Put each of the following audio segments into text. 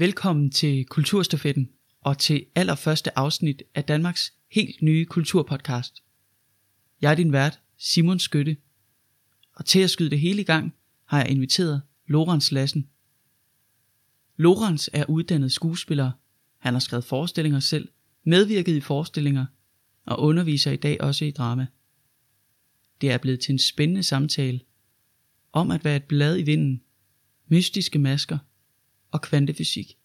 Velkommen til Kulturstafetten og til allerførste afsnit af Danmarks helt nye kulturpodcast. Jeg er din vært, Simon Skytte, og til at skyde det hele i gang har jeg inviteret Lorenz Lassen. Lorenz er uddannet skuespiller. Han har skrevet forestillinger selv, medvirket i forestillinger og underviser i dag også i drama. Det er blevet til en spændende samtale om at være et blad i vinden, mystiske masker og kvantefysik.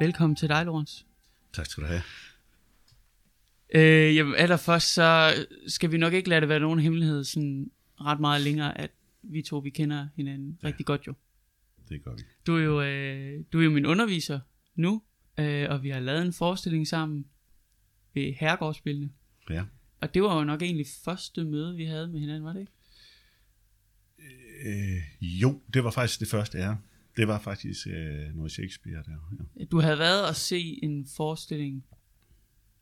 Velkommen til dig, Lorenz. Tak skal du have. Øh, jamen, allerførst så skal vi nok ikke lade det være nogen hemmelighed sådan ret meget længere, at vi to, vi kender hinanden ja. rigtig godt jo. Det gør vi. Du er jo, øh, du er jo min underviser nu, øh, og vi har lavet en forestilling sammen ved Herregårdsspillene. Ja. Og det var jo nok egentlig første møde, vi havde med hinanden, var det ikke? Øh, jo, det var faktisk det første, ja. Det var faktisk øh, noget Shakespeare der. Ja. Du havde været og se en forestilling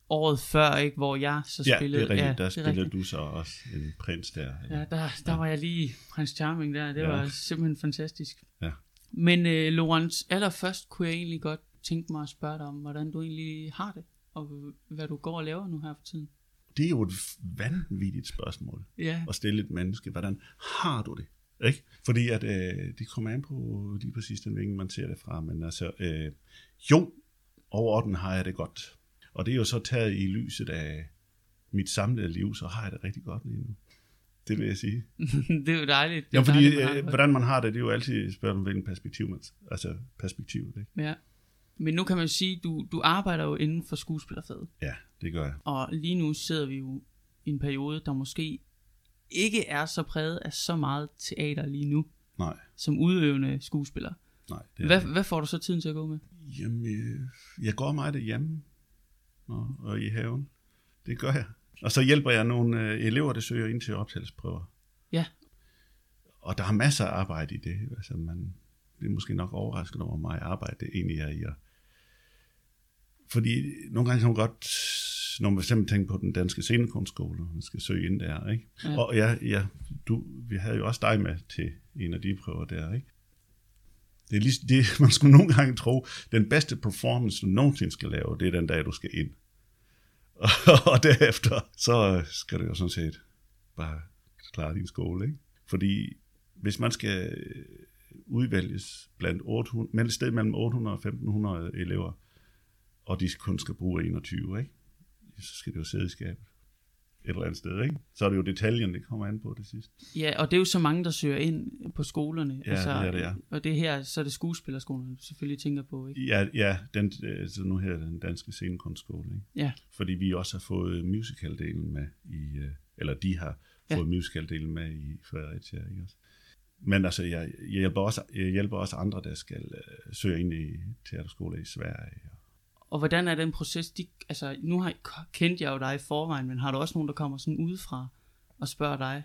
året før, ikke, hvor jeg så Ja, spillede. det er rigtigt. ja, der er spillede rigtigt. du så også en prins der. Ja, der, der var jeg lige prins Charming der. Det Ja. var simpelthen fantastisk. Ja. Men øh, Lorenz, allerførst kunne jeg egentlig godt tænke mig at spørge dig om, hvordan du egentlig har det, og hvad du går og laver nu her for tiden. Det er jo et vanvittigt spørgsmål Ja, at stille et menneske. Hvordan har du det? Ikke? Fordi at, øh, det kommer an på lige præcis den vinkel, man ser det fra. Men altså, øh, jo, overordnet har jeg det godt. Og det er jo så taget i lyset af mit samlede liv, så har jeg det rigtig godt lige nu. Det vil jeg sige. det er jo dejligt. Det Ja, er fordi dejligt, man det øh, hvordan man har det, det er jo altid et spørgsmål, hvilken perspektiv man, altså perspektivet, ikke? Ja. Men nu kan man jo sige, du, du arbejder jo inden for skuespillerfaget. Ja, det gør jeg. Og lige nu sidder vi jo i en periode, der måske ikke er så præget af så meget teater lige nu, Nej, som udøvende skuespiller. nej. Det er Hvad, hvad får du så tiden til at gå med? Jamen, øh, jeg går meget derhjemme og, og i haven. Det gør jeg. Og så hjælper jeg nogle øh, elever, der søger ind til optagelsesprøver. Ja. Og der er masser af arbejde i det. Altså, man bliver måske nok overrasket over, hvor meget arbejde det egentlig er i. Og fordi nogle gange kan man godt, når man fx tænker på den danske scenekunstskole, man skal søge ind der, ikke? Ja. Og ja, ja du, vi havde jo også dig med til en af de prøver der, ikke? Det er lige, det, man skulle nogle gange tro, den bedste performance, du nogensinde skal lave, det er den dag, du skal ind. Og, derefter, så skal du jo sådan set bare klare din skole, ikke? Fordi hvis man skal øh, udvælges blandt 800, mellem et sted mellem 800 og 1500 elever, og de kun skal bruge 21, ikke? så skal det jo sidde i skabet et eller andet sted, ikke? Så er det jo detaljen, det kommer an på det sidste. Ja, og det er jo så mange, der søger ind på skolerne. Ja, det er det, ja. Og det her, så er det skuespillerskolerne, du selvfølgelig tænker på, ikke? Ja, ja den, øh, så nu her er den danske scenekunstskole, ikke? Ja, Fordi vi også har fået musicaldelen med i, øh, eller de har Ja. fået musicaldelen med i Fredericia, ikke også? Men altså, jeg, jeg, hjælper også, jeg hjælper også andre, der skal øh, søge ind i teaterskoler i Sverige. Og hvordan er den proces? De, altså, nu har kendt jeg jo dig i forvejen, men har du også nogen, der kommer sådan udefra og spørger dig?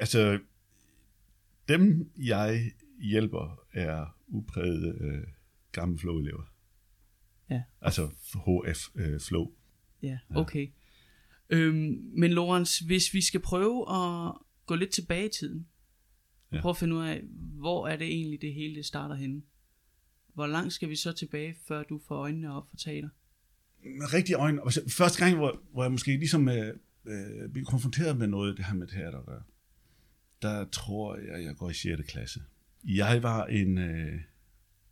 Altså, dem jeg hjælper er uprægede øh, gamle flow-elever. Ja. Altså HF øh, flow. Ja, okay. Øhm, men Lorenz, hvis vi skal prøve at gå lidt tilbage i tiden, Ja. prøve at finde ud af, hvor er det egentlig, det hele det starter henne? Hvor langt skal vi så tilbage, før du får øjnene op for teater? Med rigtig øjne. Første gang, hvor, hvor jeg måske ligesom øh, øh, blev konfronteret med noget, det her med teater at gøre, der tror jeg, jeg går i 6. klasse. Jeg var en øh,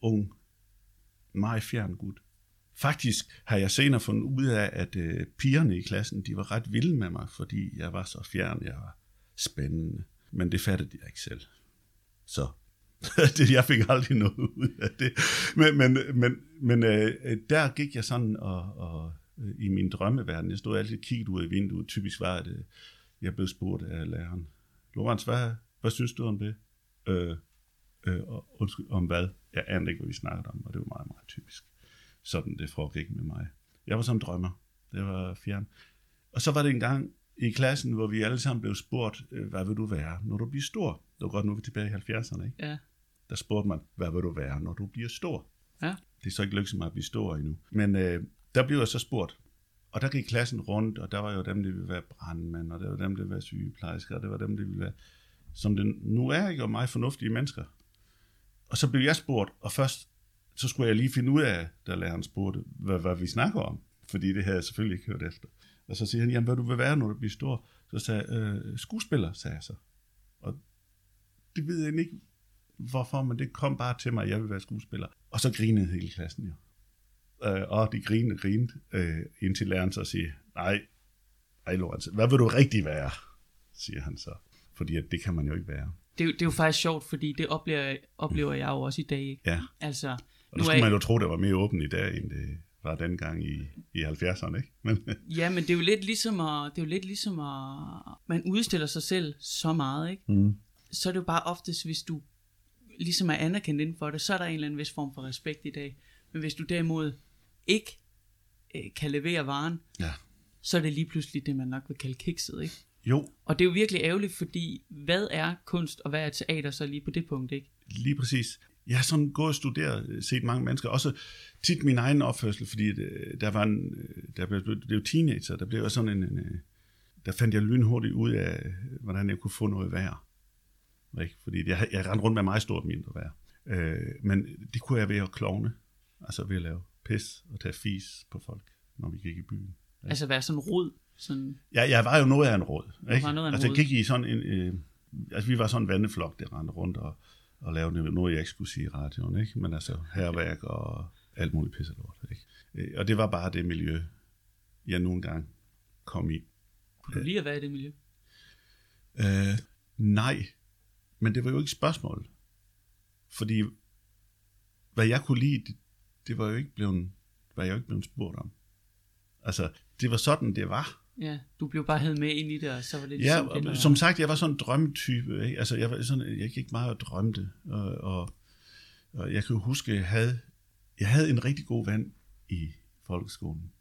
ung, meget fjern gut. Faktisk har jeg senere fundet ud af, at øh, pigerne i klassen, de var ret vilde med mig, fordi jeg var så fjern, jeg var spændende. Men det fattede jeg ikke selv. Så det, jeg fik aldrig noget ud af det. Men, men, men, men øh, der gik jeg sådan og, og øh, i min drømmeverden. Jeg stod altid og kiggede ud af vinduet. Typisk var det, øh, jeg blev spurgt af læreren. Lorenz, hvad, hvad synes du om det? Øh, øh, og, undskyld, om hvad? Jeg anede ikke, hvad vi snakkede om, og det var meget, meget typisk. Sådan det foregik med mig. Jeg var som drømmer. Det var fjern. Og så var det en gang i klassen, hvor vi alle sammen blev spurgt, øh, hvad vil du være, når du bliver stor? Det var godt, nu er vi tilbage i 70'erne, ikke? Ja. Der spurgte man, hvad vil du være, når du bliver stor? Ja. Det er så ikke lykkedes mig at blive stor endnu. Men øh, der blev jeg så spurgt, og der gik klassen rundt, og der var jo dem, der ville være brandmænd, og der var dem, der ville være sygeplejersker, og det var dem, der ville være, som det nu er, ikke, og meget fornuftige mennesker. Og så blev jeg spurgt, og først så skulle jeg lige finde ud af, da læreren spurgte, hvad, hvad vi snakker om. Fordi det havde jeg selvfølgelig ikke hørt efter. Og så siger han, jamen hvad du vil være, når du bliver stor? Så sagde jeg, øh, skuespiller, sagde jeg så. Og det ved jeg ikke, hvorfor, men det kom bare til mig, at jeg vil være skuespiller. Og så grinede hele klassen jo. Øh, og de grinede, grinede, øh, indtil læreren så siger, nej, ej Lorenz, hvad vil du rigtig være? Siger han så. Fordi at det kan man jo ikke være. Det, det er jo faktisk sjovt, fordi det oplever, oplever jeg jo også i dag. Ikke? Ja, Altså, og nu skulle man jo tro, det var mere åbent i dag, end det var dengang i, i 70'erne, ikke? Men, ja, men det er jo lidt ligesom at, det er jo lidt ligesom at, man udstiller sig selv så meget, ikke? mm. så er det jo bare oftest, hvis du ligesom er anerkendt inden for det, så er der en eller anden vis form for respekt i dag. Men hvis du derimod ikke øh, kan levere varen, ja. så er det lige pludselig det, man nok vil kalde kikset, ikke? Jo, Og det er jo virkelig ærgerligt, fordi hvad er kunst og hvad er teater så lige på det punkt, ikke? Lige præcis. Jeg har sådan gået og studeret, set mange mennesker, også tit min egen opførsel, fordi øh, der var en, øh, der blev, det blev teenager, der blev sådan en, en, øh, der fandt jeg lynhurtigt ud af, hvordan jeg kunne få noget værd. Ikke? Fordi jeg, jeg rendte rundt med meget stort mindre værd. Øh, men det kunne jeg ved at klovne, altså ved at lave pis og tage fis på folk, når vi gik i byen. Ja. Altså være sådan rod, sådan, Ja, jeg var jo noget af en råd. Ikke? var noget af en altså, rod. jeg gik i sådan en... Øh, altså, vi var sådan en vandeflok, der rendte rundt og, og lavede noget, jeg ikke skulle sige i radioen. Ikke? Men altså, herværk og alt muligt pisselort. Ikke? Øh, Og det var bare det miljø, jeg nogle gange kom i. kunne du lige at være i det miljø? Øh, nej, men det var jo ikke spørgsmål. Fordi hvad jeg kunne lide, det, det var jo ikke blevet, var jeg jo ikke blevet spurgt om. Altså, det var sådan, det var. Ja, du blev bare hævet med ind i det, og så var det Ja, ligesom og der- som sagt, jeg var sådan en drømmetype. Ikke? Altså, jeg, var sådan, jeg gik meget og drømte. Og, og, og jeg kan huske, jeg havde, jeg havde en rigtig god ven i folkeskolen.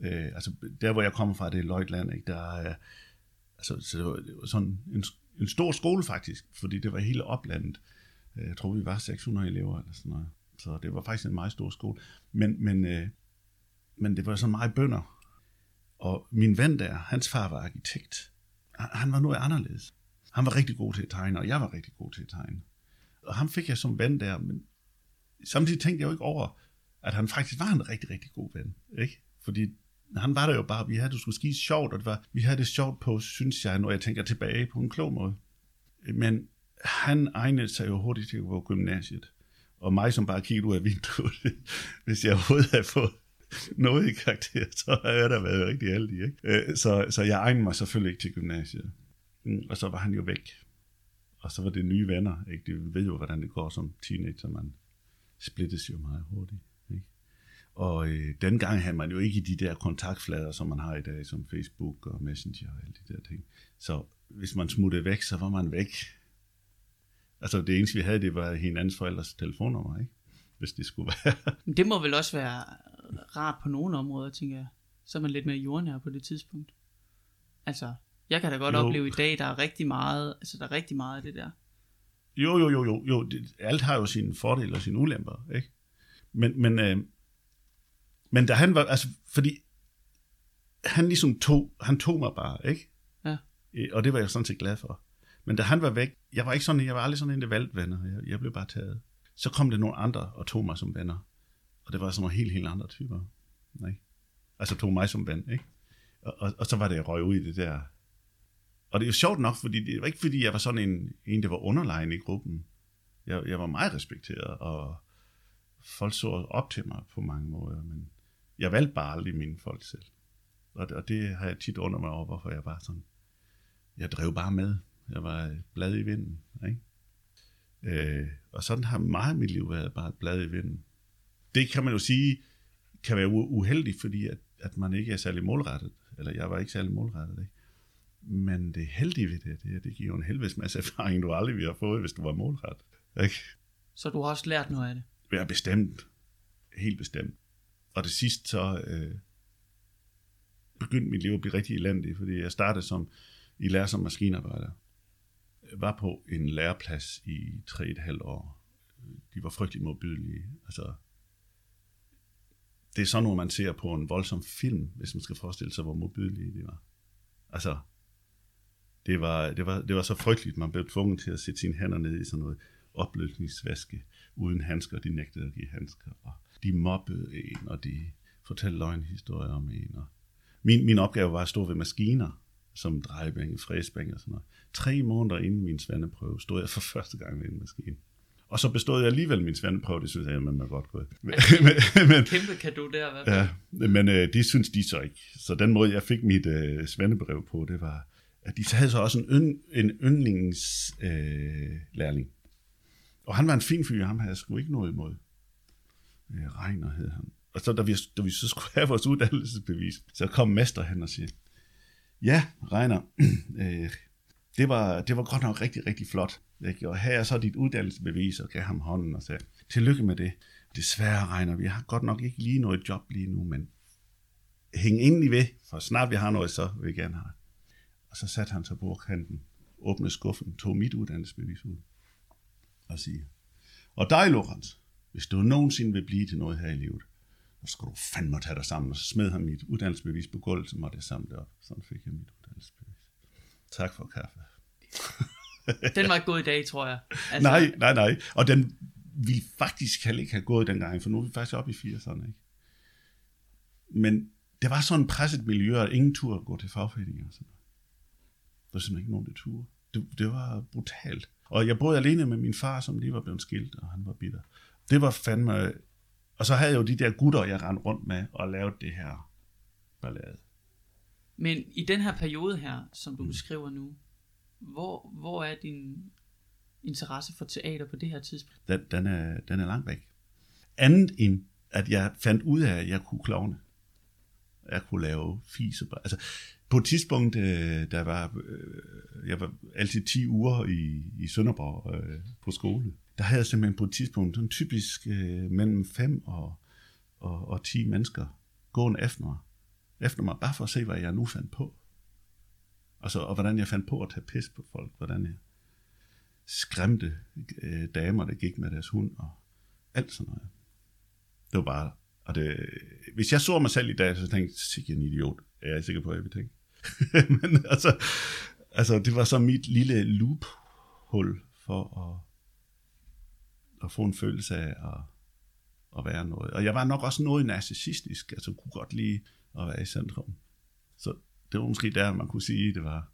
Øh, altså, der hvor jeg kommer fra, det er Løjtland, ikke? Der er, altså, så det var sådan en, en stor skole faktisk, fordi det var hele oplandet. Øh, jeg tror, vi var 600 elever eller sådan noget. Så det var faktisk en meget stor skole. Men, men, øh, men det var sådan meget bønder. Og min ven der, hans far var arkitekt. Han- Han var noget anderledes. Han var rigtig god til at tegne, og jeg var rigtig god til at tegne. Og ham fik jeg som ven der, men samtidig tænkte jeg jo ikke over, at han faktisk var en rigtig, rigtig god ven. Ikke? Fordi han var der jo bare, vi havde det skulle skide sjovt, og det var, vi havde det sjovt på, synes jeg, når jeg tænker tilbage på en klog måde. Men han egnede sig jo hurtigt til at gå på gymnasiet. Og mig, som bare kiggede ud af vinduet, hvis jeg overhovedet havde fået noget i karakter, så havde jeg da været rigtig heldig. Ikke? Øh, så, så jeg egnede mig selvfølgelig ikke til gymnasiet. Mm, og så var han jo væk. Og så var det nye venner. Ikke? Det ved jo, hvordan det går som teenager. Man splittes jo meget hurtigt. Og øh, dengang havde man jo ikke de der kontaktflader, som man har i dag, som Facebook og Messenger og alle de der ting. Så hvis man smuttede væk, så var man væk. Altså det eneste, vi havde, det var hinandens forældres telefonnummer, ikke? Hvis det skulle være. Men det må vel også være rart på nogle områder, tænker jeg. Så er man lidt mere jordnær på det tidspunkt. Altså, jeg kan da godt jo. opleve i dag, der er rigtig meget, altså der er rigtig meget af det der. Jo, jo, jo, jo, jo. Det, alt har jo sine fordele og sine ulemper, ikke? Men, men, øh, men da han var, altså, fordi han ligesom tog, han tog mig bare, ikke? Ja. Øh, Og det var jeg sådan set glad for. Men da han var væk, jeg var ikke sådan, jeg var aldrig sådan en, der valgte venner. Jeg, jeg blev bare taget. Så kom der nogle andre og tog mig som venner. Og det var sådan nogle helt, helt andre typer. Ikke? Altså tog mig som ven, ikke? Og, og, og så var det, jeg røg ud i det der. Og det er jo sjovt nok, fordi det var ikke fordi, jeg var sådan en, en der var underlegen i gruppen. Jeg, jeg var meget respekteret, og folk så op til mig på mange måder, men jeg valgte bare aldrig mine folk selv. Og det, og det har jeg tit under mig over, hvorfor jeg var sådan. Jeg drev bare med. Jeg var blad i vinden. Ikke? Øh, og sådan har meget af mit liv været bare et blad i vinden. Det kan man jo sige, kan være uheldigt, fordi at, at man ikke er særlig målrettet. Eller jeg var ikke særlig målrettet. Ikke? Men det heldige ved det, det, er, det giver jo en helvedes masse erfaring, du aldrig ville have fået, hvis du var målrettet. Ikke? Så du har også lært noget af det. Ja, bestemt. Helt bestemt. Og det sidste så øh, begyndte mit liv at blive rigtig elendigt, fordi jeg startede som i lærer som maskinarbejder. Jeg var på en læreplads i tre et halvt år. De var frygtelig modbydelige. Altså, det er sådan noget, man ser på en voldsom film, hvis man skal forestille sig, hvor modbydelige de var. Altså, det var, det, var, det var så frygteligt, man blev tvunget til at sætte sine hænder ned i sådan noget opløsningsvaske uden handsker, de nægtede at give handsker, og de mobbede en, og de fortalte løgnhistorier om en. Og min, min opgave var at stå ved maskiner, som drejebænge, fræsbænge og sådan noget. Tre måneder inden min svandeprøve stod jeg for første gang ved en maskine. Og så bestod jeg alligevel min svandeprøve, det synes jeg, man var godt gået. Men, men, Kæmpe kado der, hvad Ja, men øh, det synes de så ikke. Så den måde, jeg fik mit øh, svandebrev på, det var, at de havde så også en, ynd, en yndlingslærling. Øh, og han var en fin fyr, ham havde jeg sgu ikke noget imod. Øh, Regner hed han. Og så da vi, da vi så skulle have vores uddannelsesbevis, så kom mester hen og siger, ja, Regner, øh, det, var, det var godt nok rigtig, rigtig flot. Ikke? Og her er så dit uddannelsesbevis, og gav ham hånden og sagde, tillykke med det. Desværre, Regner, vi har godt nok ikke lige noget job lige nu, men hæng endelig ved, for snart vi har noget, så vil vi gerne have Og så satte han sig på kanten, åbnede skuffen, tog mit uddannelsesbevis ud og siger, og dig, Lorenz, hvis du nogensinde vil blive til noget her i livet, så skal du fandme tage dig sammen. Og så smed han mit uddannelsesbevis på gulvet, så måtte jeg samle det op. Sådan fik jeg mit uddannelsesbevis. Tak for kaffe. den var ikke gået i dag, tror jeg. Altså... Nej, nej, nej. Og den ville faktisk heller ikke have gået dengang, for nu er vi faktisk oppe i 80'erne. Ikke? Men det var sådan et presset miljø, og ingen tur at gå til fagforeninger. Og sådan noget. Der var simpelthen ikke nogen, der tur. Det, det var brutalt. Og jeg boede alene med min far, som lige var blevet skilt, og han var bitter. Det var fandme... Og så havde jeg jo de der gutter, jeg rendte rundt med og lavede det her ballade. Men i den her periode her, som du beskriver nu, hvor, hvor er din interesse for teater på det her tidspunkt? Den, den, er, den er langt væk. Andet end, at jeg fandt ud af, at jeg kunne klovne. Jeg kunne lave fise. Altså, på et tidspunkt, øh, der var, øh, jeg var altid 10 uger i, i Sønderborg øh, på skole. Der havde jeg simpelthen på et tidspunkt sådan typisk øh, mellem 5 og, og, og 10 mennesker gående efter mig. Efter mig, bare for at se, hvad jeg nu fandt på. Og, så, og hvordan jeg fandt på at tage pis på folk. Hvordan jeg skræmte øh, damer, der gik med deres hund og alt sådan noget. Det var bare... Og det, hvis jeg så mig selv i dag, så tænkte jeg, sikkert en idiot. Jeg er sikker på, at jeg vil tænke. Men altså, altså, det var så mit lille loophul for at, at få en følelse af at, at være noget. Og jeg var nok også noget narcissistisk, altså kunne godt lide at være i centrum. Så det var måske der, man kunne sige, det var.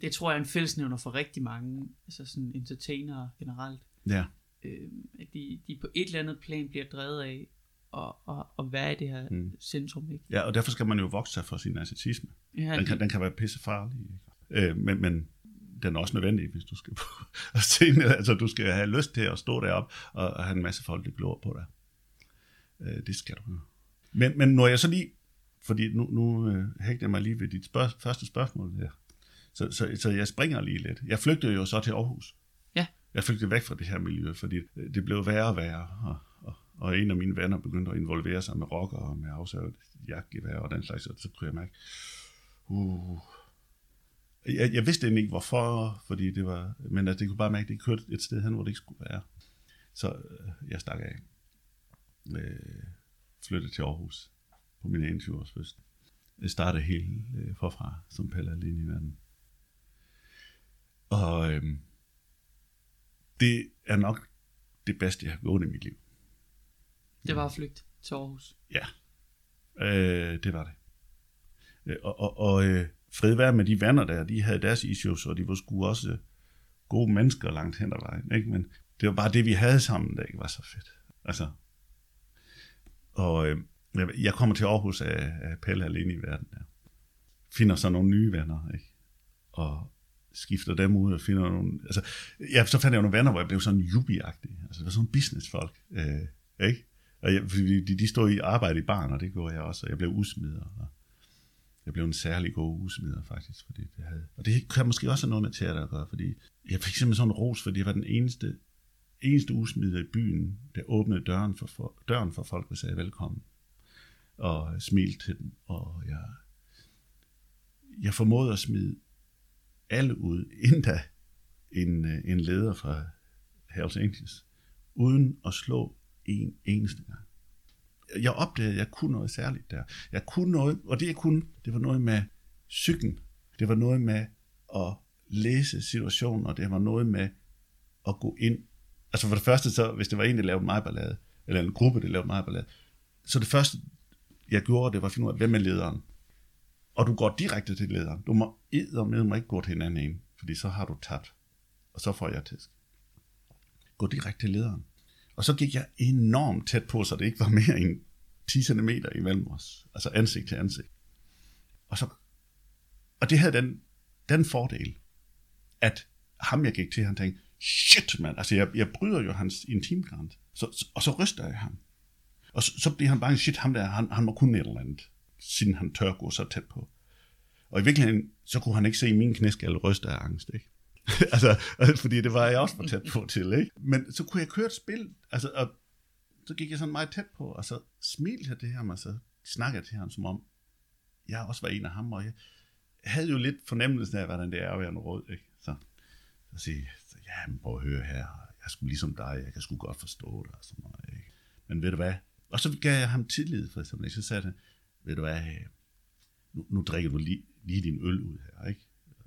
Det tror jeg er en fællesnævner for rigtig mange, altså sådan entertainere generelt. Ja. Øh, at de, de på et eller andet plan bliver drevet af at, at, at være i det her mm. centrum. Ikke? Ja, og derfor skal man jo vokse sig for sin narcissisme. Ja, den, kan, den kan være pissefarlig. Ikke? Øh, men, men den er også nødvendig, hvis du skal på scenen. Altså, du skal have lyst til at stå deroppe og, og have en masse folk, der glor på dig. Øh, det skal du. Men, men når jeg så lige fordi nu, nu øh, hægter jeg mig lige ved dit spørg- første spørgsmål her. Så, så, så jeg springer lige lidt. Jeg flygtede jo så til Aarhus. Ja. Jeg flygtede væk fra det her miljø, fordi det blev værre og værre. Og, og, og en af mine venner begyndte at involvere sig med rocker og med afsaget jagtgevær og den slags, og så kunne jeg mærke, uh, jeg, jeg vidste egentlig ikke hvorfor, fordi det var, men at det kunne bare mærke, at det kørte et sted hen, hvor det ikke skulle være. Så øh, jeg stak af. Øh, flyttede til Aarhus på min 21 års fødsel. Jeg startede helt øh, forfra som Pelle alene i verden. Og øh, det er nok det bedste, jeg har gået i mit liv. Det var at flygte til Aarhus? Ja, øh, det var det. Øh, og, og, og øh, fred være med de venner der, de havde deres issues, og de var sgu også gode mennesker langt hen ad vejen. Ikke? Men det var bare det, vi havde sammen, der ikke var så fedt. Altså, og øh, jeg kommer til Aarhus af, af Pelle alene i verden. Der. Finder så nogle nye venner, ikke? Og skifter dem ud og finder nogle... Altså, ja, så fandt jeg nogle venner, hvor jeg blev sådan jubiagtig. Altså, det var sådan businessfolk, øh, ikke? Og jeg, de, de stod i arbejde i barn, og det gjorde jeg også, og jeg blev usmider. Og jeg blev en særlig god usmider, faktisk, fordi det havde... Og det kan måske også have noget med teater at gøre, fordi jeg fik simpelthen sådan en ros, fordi jeg var den eneste, eneste usmider i byen, der åbnede døren for, for, døren for folk og sagde velkommen og smilte til dem, og jeg, jeg formåede at smide alle ud, endda en, øh, en leder fra Hells Angels, uden at slå en eneste gang jeg opdagede, at jeg kunne noget særligt der. Jeg kunne noget, og det jeg kunne, det var noget med psyken. Det var noget med at læse situationen, og det var noget med at gå ind. Altså for det første, så, hvis det var en, der lavede mig ballade, eller en gruppe, der lavede mig ballade, så det første, jeg gjorde, det var at finde ud af, hvem er lederen. Og du går direkte til lederen. Du må med mig ikke gå til hinanden en, fordi så har du tabt. Og så får jeg tæsk. Gå direkte til lederen. Og så gik jeg enormt tæt på, så det ikke var mere end 10 cm imellem os. Altså ansigt til ansigt. Og, så, og det havde den, den fordel, at ham jeg gik til, han tænkte, shit mand, altså jeg, jeg bryder jo hans intimgrænse. Så, og så ryster jeg ham. Og så, så bliver han bare, shit, ham der, han, han må kunne et eller andet, siden han tør gå så tæt på. Og i virkeligheden, så kunne han ikke se min knæskal ryste af angst, ikke? altså, øh, fordi det var jeg også for tæt på til, ikke? Men så kunne jeg køre et spil, altså, og så gik jeg sådan meget tæt på, og så smilte jeg til ham, og så snakkede jeg til ham, som om jeg også var en af ham, og jeg havde jo lidt fornemmelsen af, hvordan det er at være en råd, ikke? Så, så sige, ja, men prøv at høre her, jeg skulle ligesom dig, jeg kan sgu godt forstå det, og sådan noget, ikke? Men ved du hvad? Og så gav jeg ham tillid, for eksempel, så sagde han, ved du hvad, øh, nu, nu drikker du lige, lige din øl ud her, ikke?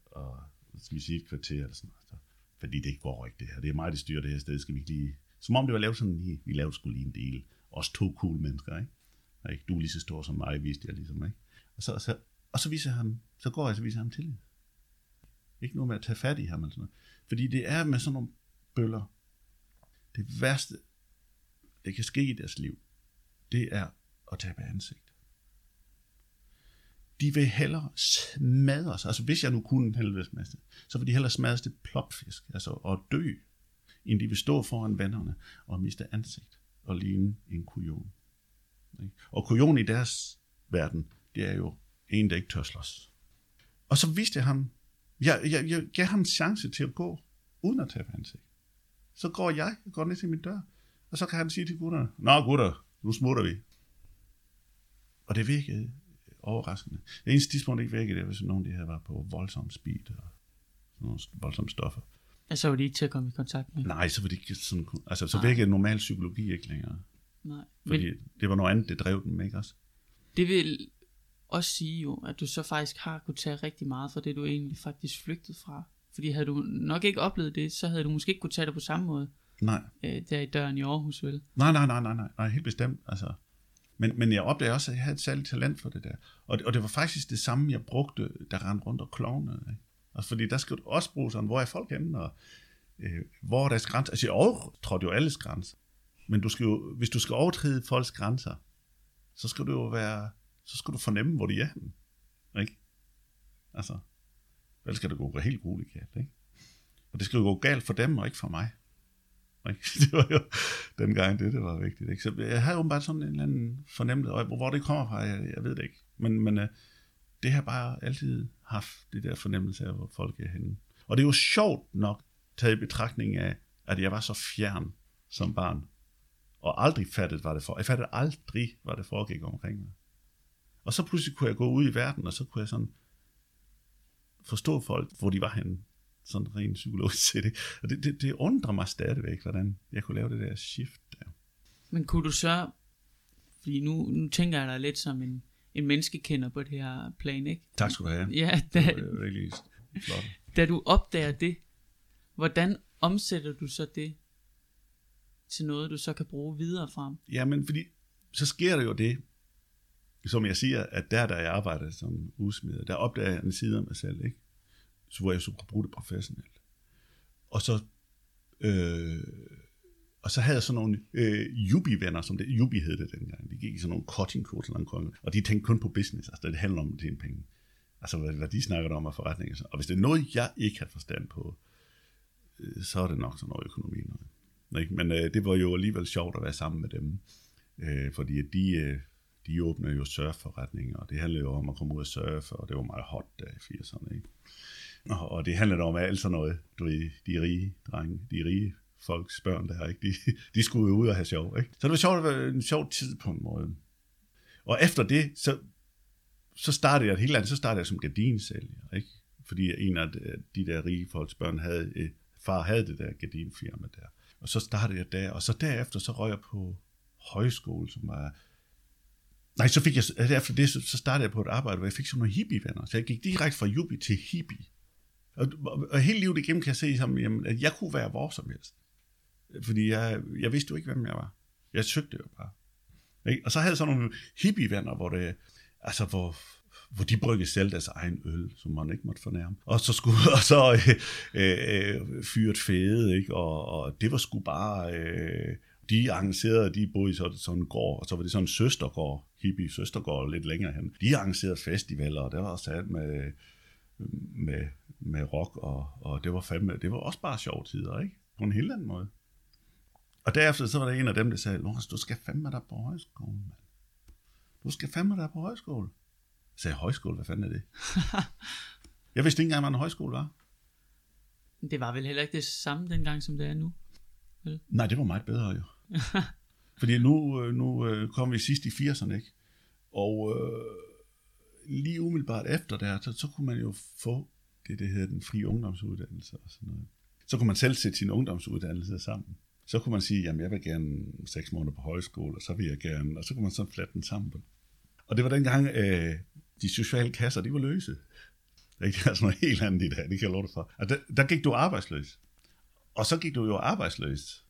Og skal vi sige et kvarter eller sådan noget. Så, fordi det går ikke det her. Det er mig, der styrer det her sted. Skal vi ikke lige... Som om det var lavet sådan lige, vi lavede skulle lige en del. Også to cool mennesker, ikke? ikke? Du er lige så stor som mig, viste jeg ligesom, ikke? Og så, så, og så viser ham, så går jeg, så viser ham til. Ikke noget med at tage fat i ham eller sådan noget. Fordi det er med sådan nogle bøller. Det værste, det kan ske i deres liv, det er at tabe ansigt de vil hellere smadres. Altså hvis jeg nu kunne en helvedesmasse, så vil de hellere smadres til plopfisk, altså og dø, end de vil stå foran vennerne og miste ansigt og ligne en kujon. Og kujon i deres verden, det er jo en, der ikke tør slås. Og så viste jeg ham, jeg, jeg, jeg gav ham en chance til at gå, uden at tabe ansigt. Så går jeg, jeg går ned til min dør, og så kan han sige til gutterne, Nå gutter, nu smutter vi. Og det virkede overraskende. Det eneste tidspunkt, ikke virkede, det var, hvis nogen de havde været på voldsom speed og sådan nogle voldsomme stoffer. Ja, så var de ikke til at komme i kontakt med? Nej, så var de ikke sådan, altså så virkede normal psykologi ikke længere. Nej. Fordi Men, det var noget andet, det drev dem, ikke også? Det vil også sige jo, at du så faktisk har kunne tage rigtig meget fra det, du egentlig faktisk flygtede fra. Fordi havde du nok ikke oplevet det, så havde du måske ikke kunne tage det på samme måde. Nej. Øh, der i døren i Aarhus, vel? Nej, nej, nej, nej, nej, nej helt bestemt. Altså, men, men jeg opdagede også, at jeg havde et særligt talent for det der. Og og det var faktisk det samme, jeg brugte, der rendte rundt og klovnede. Ikke? Altså, fordi der skal du også bruge sådan, hvor er folk henne, og øh, hvor er deres grænser. Altså, jeg overtrådte jo alles grænser. Men du skal jo, hvis du skal overtræde folks grænser, så skal du jo være, så skal du fornemme, hvor de er henne. Ikke? Altså, ellers skal det gå helt grueligt galt, ikke? Og det skal jo gå galt for dem, og ikke for mig. Ikke? Det var jo dengang det, det var vigtigt. Ikke? Så jeg havde åbenbart sådan en eller anden fornemmelse, og hvor det kommer fra, jeg, jeg ved det ikke. Men, men øh, det har bare altid haft det der fornemmelse af, hvor folk er henne. Og det er jo sjovt nok, taget i betragtning af, at jeg var så fjern som barn, og aldrig fattet, hvad det for. Jeg fattede aldrig, hvad det foregik omkring mig. Og så pludselig kunne jeg gå ud i verden, og så kunne jeg sådan forstå folk, hvor de var henne sådan rent psykologisk set. Ikke? Og det, det, det undrer mig stadigvæk, hvordan jeg kunne lave det der shift der. Men kunne du så, fordi nu, nu tænker jeg dig lidt som en, en menneskekender på det her plan, ikke? Tak skal du have. Ja, da, det var virkelig flot. Da du opdager det, hvordan omsætter du så det til noget, du så kan bruge videre frem? Ja, men fordi så sker der jo det, som jeg siger, at der, der jeg arbejder som udsmider, der opdager jeg en side af mig selv, ikke? Så hvor jeg så kunne bruge det professionelt. Og så, øh, og så havde jeg sådan nogle øh, Jubi-venner, som det, Jubi hed det dengang. De gik i sådan nogle cutting kurser, og de tænkte kun på business, altså det handler om at tjene penge. Altså hvad, hvad de snakker om af forretninger. Og hvis det er noget, jeg ikke har forstand på, øh, så er det nok sådan noget økonomi. Noget. Ikke? Men øh, det var jo alligevel sjovt at være sammen med dem, øh, fordi de, øh, de åbner jo surfforretninger, og det handlede jo om at komme ud og surfe, og det var meget hot der i 80'erne. Ikke? Og, det handler om alt sådan noget. Du ved, de rige drenge, de rige folks børn der, ikke? De, de skulle jo ud og have sjov, ikke? Så det var sjovt, det var en sjov tid på en måde. Og efter det, så, så startede jeg et helt andet, så startede jeg som gardinsælger, ikke? Fordi en af de der rige folks børn havde, øh, far havde det der gardinfirma der. Og så startede jeg der, og så derefter så røg jeg på højskole, som var Nej, så fik jeg, efter det, så, så startede jeg på et arbejde, hvor jeg fik sådan nogle hippie-venner. Så jeg gik direkte fra jubi til hippie. Og, og, og hele livet igennem kan jeg se, som, jamen, at jeg kunne være hvor som helst. Fordi jeg, jeg vidste jo ikke, hvem jeg var. Jeg søgte jo bare. Ikke? Og så havde jeg sådan nogle hippie-venner, hvor det, altså hvor, hvor de bryggede selv deres egen øl, som man ikke måtte fornærme. Og så skulle og så øh, øh, fyret fede, ikke? Og, og det var sgu bare... Øh, de arrangerede, de boede i sådan, sådan en gård, og så var det sådan en søstergård, hippie søstergård lidt længere hen. De arrangerede festivaler, og der var sat med, med, med rock, og, og det var fandme, det var også bare sjove tider, ikke? På en helt anden måde. Og derefter så var der en af dem, der sagde, Lorenz, du skal fandme dig på højskole, mand. Du skal fandme dig på højskole. Jeg sagde, højskole, hvad fanden er det? jeg vidste ikke engang, hvad en højskole var. Det var vel heller ikke det samme dengang, som det er nu? Vel? Nej, det var meget bedre jo. Fordi nu, øh, nu øh, kom vi sidst i 80'erne, ikke? Og øh, lige umiddelbart efter der, så, så kunne man jo få det, det hedder den frie ungdomsuddannelse og sådan noget. Så kunne man selv sætte sin ungdomsuddannelse sammen. Så kunne man sige, jamen jeg vil gerne seks måneder på højskole, og så vil jeg gerne, og så kunne man sådan flatte den sammen. Og det var dengang, øh, de sociale kasser, de var løse. Det er altså noget helt andet i dag, det kan jeg love dig for. Og der, der gik du arbejdsløs. Og så gik du jo arbejdsløs.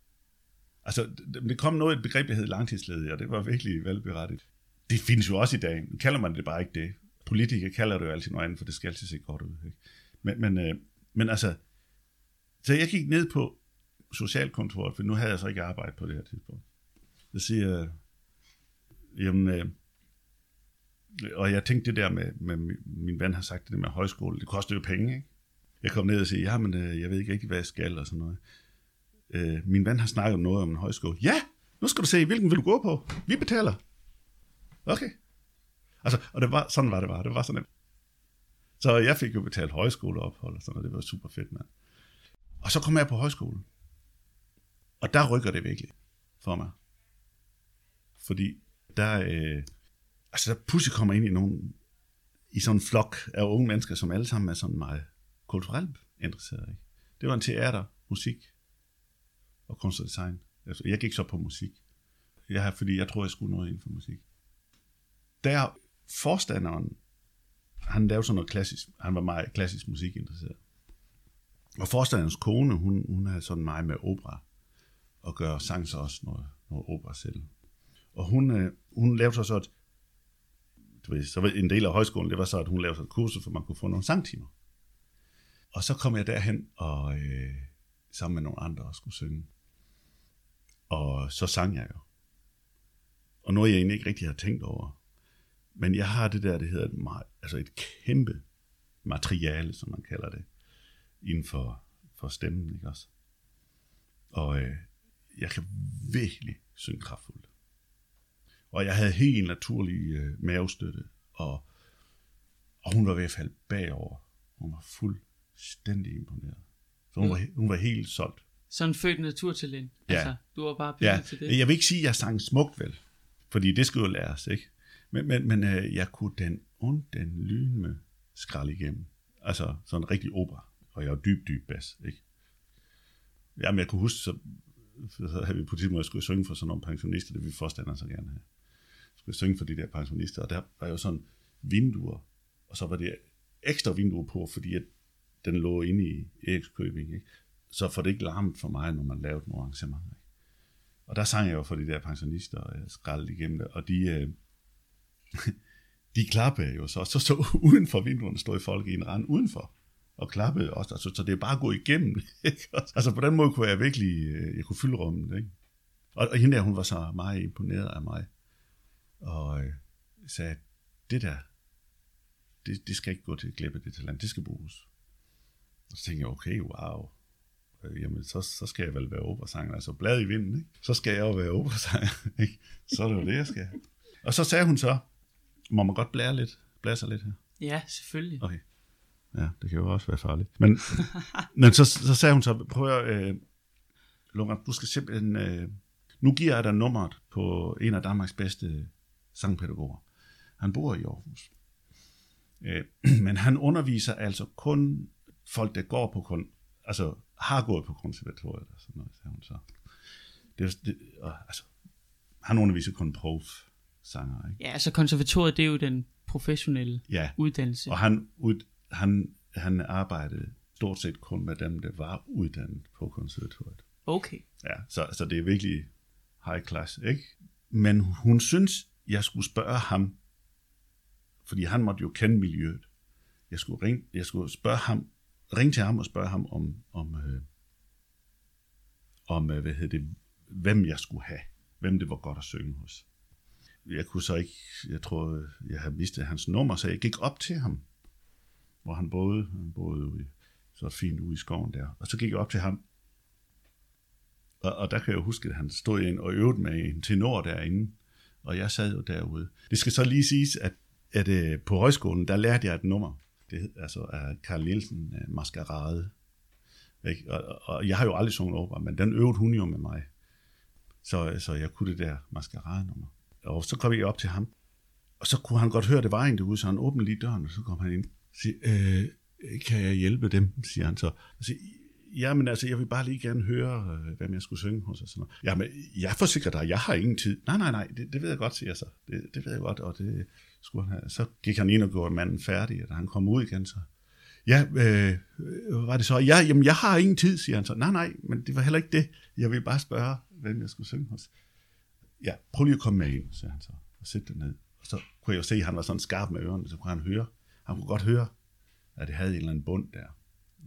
Altså, det kom noget et begreb, der hed langtidsledig, og det var virkelig velberettigt. Det findes jo også i dag. Nu kalder man det bare ikke det. Politikere kalder det jo altid noget andet, for det skal altid se godt ud. Ikke? Men, men, øh, men altså, så jeg gik ned på socialkontoret, for nu havde jeg så ikke arbejde på det her tidspunkt. Så siger jamen, øh, og jeg tænkte det der med, med, min ven har sagt det der med højskole, det koster jo penge, ikke? Jeg kom ned og sagde, ja, men øh, jeg ved ikke rigtig, hvad jeg skal, og sådan noget. Øh, min ven har snakket om noget om en højskole. Ja, nu skal du se, hvilken vil du gå på? Vi betaler. Okay. Altså, og det var, sådan var det bare. Det var sådan. Så jeg fik jo betalt højskoleophold og sådan noget. Det var super fedt, mand. Og så kom jeg på højskolen. Og der rykker det virkelig for mig. Fordi der, øh, altså der pludselig kommer ind i nogen, i sådan en flok af unge mennesker, som alle sammen er sådan meget kulturelt interesserede. Ikke? Det var en teater, musik og kunst og design. Altså, jeg gik så på musik. Jeg fordi jeg tror, jeg skulle noget inden for musik. Der forstanderen, han lavede sådan noget klassisk, han var meget klassisk musik interesseret. Og forstanderens kone, hun, hun havde sådan meget med opera, og gør sang så også noget, noget opera selv. Og hun, øh, hun lavede så, så et, du ved, så var en del af højskolen, det var så, at hun lavede så et kursus, for man kunne få nogle sangtimer. Og så kom jeg derhen, og øh, sammen med nogle andre, og skulle synge. Og så sang jeg jo. Og noget, jeg egentlig ikke rigtig har tænkt over. Men jeg har det der, det hedder et, altså et kæmpe materiale, som man kalder det, inden for, for stemmen, ikke også? Og øh, jeg kan virkelig synge kraftfuldt. Og jeg havde helt naturlig øh, mavestøtte, og, og hun var ved at falde bagover. Hun var fuldstændig imponeret. Så hun, mm. var, hun var helt solgt. Sådan født naturtalent. Ja. Altså, du var bare bygget Ja, til det. jeg vil ikke sige, at jeg sang smukt vel, fordi det skulle jo læres, ikke? Men, men, men øh, jeg kunne den und den lyne skralde igennem. Altså sådan en rigtig opera, og jeg var dyb, dyb bas, ikke? Jamen, jeg kunne huske, så, så havde vi på tidspunkt, at jeg skulle synge for sådan nogle pensionister, det vi forstander så gerne have. Jeg skulle synge for de der pensionister, og der var jo sådan vinduer, og så var det ekstra vinduer på, fordi at den lå inde i Erikskøbing, ikke? så får det ikke larmet for mig, når man lavede nogle arrangementer. Ikke? Og der sang jeg jo for de der pensionister, og jeg skraldede igennem det, og de, øh, de klappede jo så, så, så uden for vinduerne stod folk i en rand udenfor, og klappede også, altså, så det er bare at gå igennem. Ikke? Altså på den måde kunne jeg virkelig, øh, jeg kunne fylde rummet. Ikke? Og, og hende der, hun var så meget imponeret af mig, og øh, sagde, det der, det, det skal ikke gå til at glippe det talent, det skal bruges. Og så tænkte jeg, okay, wow, øh, jamen så, så skal jeg vel være operasanger, altså blad i vinden, ikke? så skal jeg jo være operasanger, ikke? så er det jo det, jeg skal. Og så sagde hun så, må man godt blære lidt, blære sig lidt her? Ja, selvfølgelig. Okay. Ja, det kan jo også være farligt. Men, men så, så sagde hun så, prøv at, øh, Lunga, du skal simpelthen, øh, nu giver jeg dig nummeret på en af Danmarks bedste sangpædagoger. Han bor i Aarhus. Øh, men han underviser altså kun folk, der går på kun, altså har gået på konservatoriet og sådan noget, sagde hun så. Det, det, og, altså, han underviser kun prof. sanger. Ikke? Ja, altså konservatoriet, det er jo den professionelle Ja, uddannelse. og han, ud, han, han arbejdede stort set kun med dem, der var uddannet på konservatoriet. Okay. Ja, så, så det er virkelig high class, ikke? Men hun synes, jeg skulle spørge ham, fordi han måtte jo kende miljøet. Jeg skulle ringe, jeg skulle spørge ham, ringe til ham og spørge ham om, om, øh, om øh, hvad hedder det, hvem jeg skulle have, hvem det var godt at synge hos. Jeg kunne så ikke, jeg tror, jeg havde mistet hans nummer, så jeg gik op til ham, hvor han boede, han boede ude, så fint ude i skoven der, og så gik jeg op til ham, og, og der kan jeg jo huske, at han stod ind og øvede med en tenor derinde, og jeg sad jo derude. Det skal så lige siges, at, at at på højskolen, der lærte jeg et nummer. Det hed altså af Karl Nielsen, øh, Maskerade. Ikke? Og, og, og, jeg har jo aldrig sunget opera, men den øvede hun jo med mig. Så, så jeg kunne det der Maskerade-nummer. Og så kom jeg op til ham, og så kunne han godt høre, det var en derude, så han åbnede lige døren, og så kom han ind og siger, øh, kan jeg hjælpe dem, siger han så. Og siger, Ja, men altså, jeg vil bare lige gerne høre, hvad hvem jeg skulle synge hos og sådan noget. Jamen, jeg forsikrer dig, jeg har ingen tid. Nej, nej, nej, det, det ved jeg godt, siger jeg så. Det, det ved jeg godt, og det skulle han have. Så gik han ind og gjorde manden færdig, og da han kom ud igen, så... Ja, øh, var det så? Ja, jamen, jeg har ingen tid, siger han så. Nej, nej, men det var heller ikke det. Jeg vil bare spørge, hvem jeg skulle synge hos. Ja, prøv lige at komme med ind, sagde han så, og sæt dig ned. Og så kunne jeg jo se, at han var sådan skarp med ørerne, så kunne han høre. Han kunne godt høre, at det havde en eller anden bund der.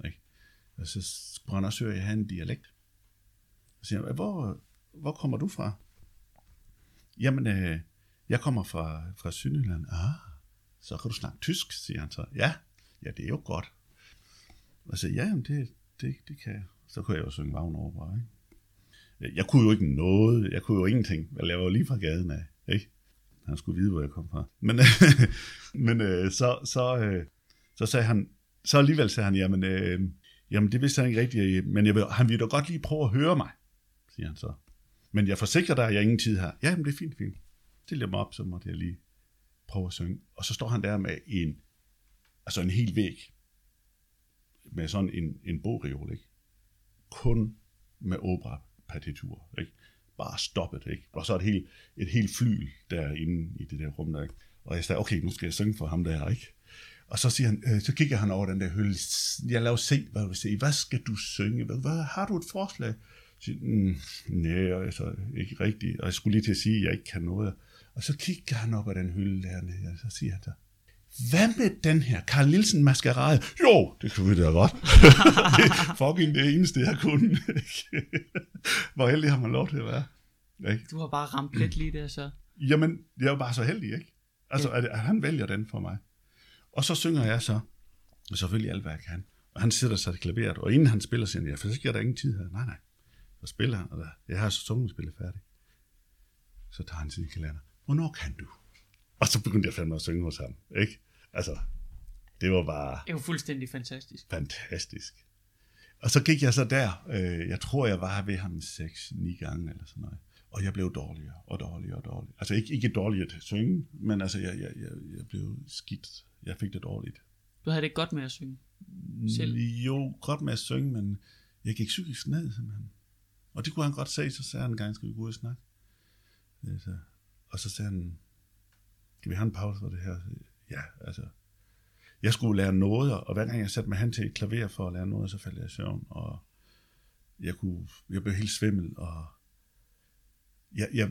Ikke? Og så kunne han også høre, at jeg havde en dialekt. Så siger han, hvor, hvor kommer du fra? Jamen, øh, jeg kommer fra, fra Sønderjylland. Ah, så kan du snakke tysk, siger han så. Ja, ja, det er jo godt. Og så, ja, jamen, det, det, det kan jeg. Så kunne jeg jo synge Wagner over, ikke? Jeg kunne jo ikke noget, jeg kunne jo ingenting. Jeg var jo lige fra gaden af, ikke? Han skulle vide, hvor jeg kom fra. Men, men øh, så, så, øh, så sagde han, så alligevel sagde han, jamen, øh, jamen det vidste han ikke rigtigt, øh, men jeg vil, han ville da godt lige prøve at høre mig, siger han så. Men jeg forsikrer dig, at jeg har ingen tid her. Ja, men det er fint, fint. Stil jeg mig op, så måtte jeg lige prøve at synge. Og så står han der med en, altså en hel væg, med sådan en, en bogreol, ikke? Kun med opera partitur, ikke? Bare stoppet, ikke? Og så et helt, et helt fly derinde i det der rum der, ikke? Og jeg sagde, okay, nu skal jeg synge for ham der, ikke? Og så siger han, øh, så kigger han over den der hylde. Jeg lader se, hvad du vil se. Hvad skal du synge? Hvad, hvad har du et forslag? Så, siger, mm, nej, altså, ikke rigtigt. Og jeg skulle lige til at sige, at jeg ikke kan noget. Og så kigger han op ad den hylde dernede, og så siger han så, hvad med den her Carl Nielsen maskerade? Jo, det kunne vi da godt. det er fucking det eneste, jeg kunne. Hvor heldig har man lov til at være. Ikke? Du har bare ramt plet lige der, så. Jamen, jeg er jo bare så heldig, ikke? Altså, at, at han vælger den for mig. Og så synger jeg så, og selvfølgelig alt, hvad jeg kan. Og han sætter sig til klaveret, og inden han spiller, siger han, jeg forsikrer, der er ingen tid her. Nej, nej. Så spiller han, og der, jeg har så sunget spillet færdig. Så tager han sin kalender. Hvornår kan du? Og så begyndte jeg fandme at synge hos ham, ikke? Altså, det var bare Det jo fuldstændig fantastisk. fantastisk. Og så gik jeg så der, øh, jeg tror, jeg var ved ham 6-9 gange eller sådan noget. Og jeg blev dårligere og dårligere og dårligere. Altså ikke, ikke dårligere til at synge, men altså jeg, jeg, jeg, jeg blev skidt. Jeg fik det dårligt. Du havde det godt med at synge. Selv? Jo, godt med at synge, men jeg gik psykisk ned simpelthen. Og det kunne han godt se, så sagde han en gang, skal vi gå ud og snakke? Ja, så, og så sagde han, skal vi have en pause for det her? Ja, altså. Jeg skulle lære noget, og hver gang jeg satte mig hen til et klaver for at lære noget, så faldt jeg i søvn, og jeg, kunne, jeg blev helt svimmel, og jeg, jeg,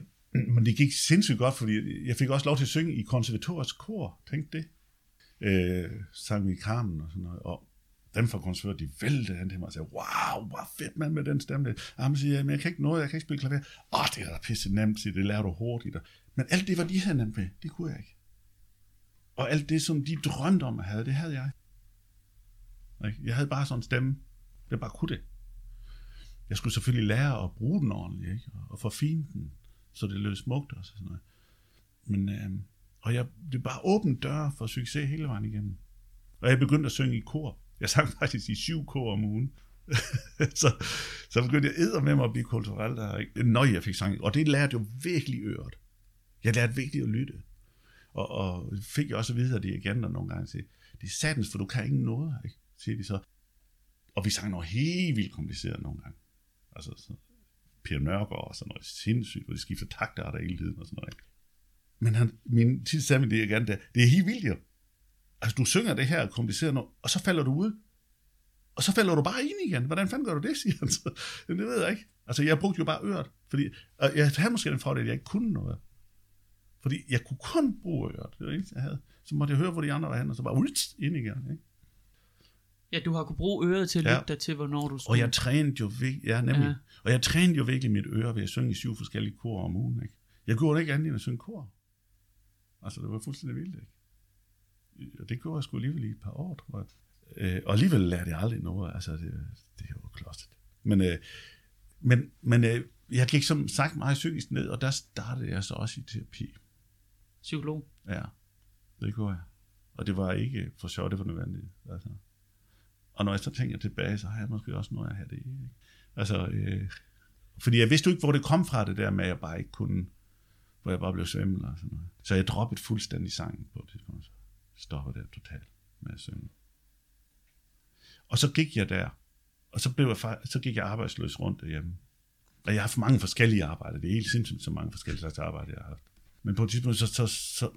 men det gik sindssygt godt, fordi jeg fik også lov til at synge i konservatoriets kor, tænk det. Øh, sang vi i Carmen og sådan noget, og dem fra konservatoriet, de væltede hen til mig og sagde, wow, hvor fedt mand med den stemme. der." Og han siger, men jeg kan ikke noget, jeg kan ikke spille klaver. Åh, det er da pisse nemt, siger, det lærer du hurtigt. Men alt det, hvad de havde nemt med, det kunne jeg ikke. Og alt det, som de drømte om at have, det havde jeg. Jeg havde bare sådan en stemme. Jeg bare kunne det. Jeg skulle selvfølgelig lære at bruge den ordentligt, ikke? Og, forfine den, så det lød smukt og sådan noget. Men, øhm, og jeg, det var bare åbent dør for succes hele vejen igennem. Og jeg begyndte at synge i kor. Jeg sang faktisk i syv kor om ugen. så, så begyndte jeg æder med mig at blive kulturel der, ikke? når jeg fik sang. Og det lærte jo virkelig øret. Jeg lærte virkelig at lytte. Og, og fik jeg også at vide af dirigenter nogle gange, til, det er satans, for du kan ikke noget, ikke? siger de så. Og vi sang noget helt vildt kompliceret nogle gange. Altså så, Per Nørgaard og sådan noget sindssygt, hvor de skifter takter der hele tiden og sådan noget. Ikke? men han, min tid sagde min igen, det, det er helt vildt jo. Altså, du synger det her kompliceret noget, og så falder du ud. Og så falder du bare ind igen. Hvordan fanden gør du det, siger han så. Det ved jeg ikke. Altså, jeg brugte jo bare øret. Fordi, og jeg havde måske den fordel, at jeg ikke kunne noget. Fordi jeg kunne kun bruge øret. Det var det jeg havde. Så måtte jeg høre, hvor de andre var henne, og så bare ults, ind igen. Ikke? Ja, du har kunne bruge øret til at Ja. lytte dig til, hvornår du skulle. Og jeg trænede jo virkelig, ja, nemlig. Ja. Og jeg trænede jo virkelig mit øre ved at synge i syv forskellige kor om ugen. Ikke? Jeg gjorde det ikke andet end at synge kor. Altså, det var fuldstændig vildt, ikke? Og det gjorde jeg sgu alligevel i et par år, tror jeg. Øh, og alligevel lærte jeg aldrig noget. Altså, det, det er jo klodset. Men, øh, men, men øh, jeg gik som sagt meget psykisk ned, og der startede jeg så også i terapi. Psykolog. Ja, det gjorde jeg. Og det var ikke for sjovt, det var nødvendigt. Altså. Og når jeg så tænker tilbage, så har jeg måske også noget at have det i. Ikke? Altså, øh, fordi jeg vidste jo ikke, hvor det kom fra, det der med, at jeg bare ikke kunne, hvor jeg bare blev svimmel og sådan noget. Så jeg droppede fuldstændig sangen på et tidspunkt. Så stoppede det totalt med at synge. Og så gik jeg der, og så, blev jeg, så gik jeg arbejdsløs rundt derhjemme. Og jeg har haft mange forskellige arbejder. Det er helt sindssygt, så mange forskellige slags arbejde, jeg har haft. Men på et tidspunkt, så, så, så,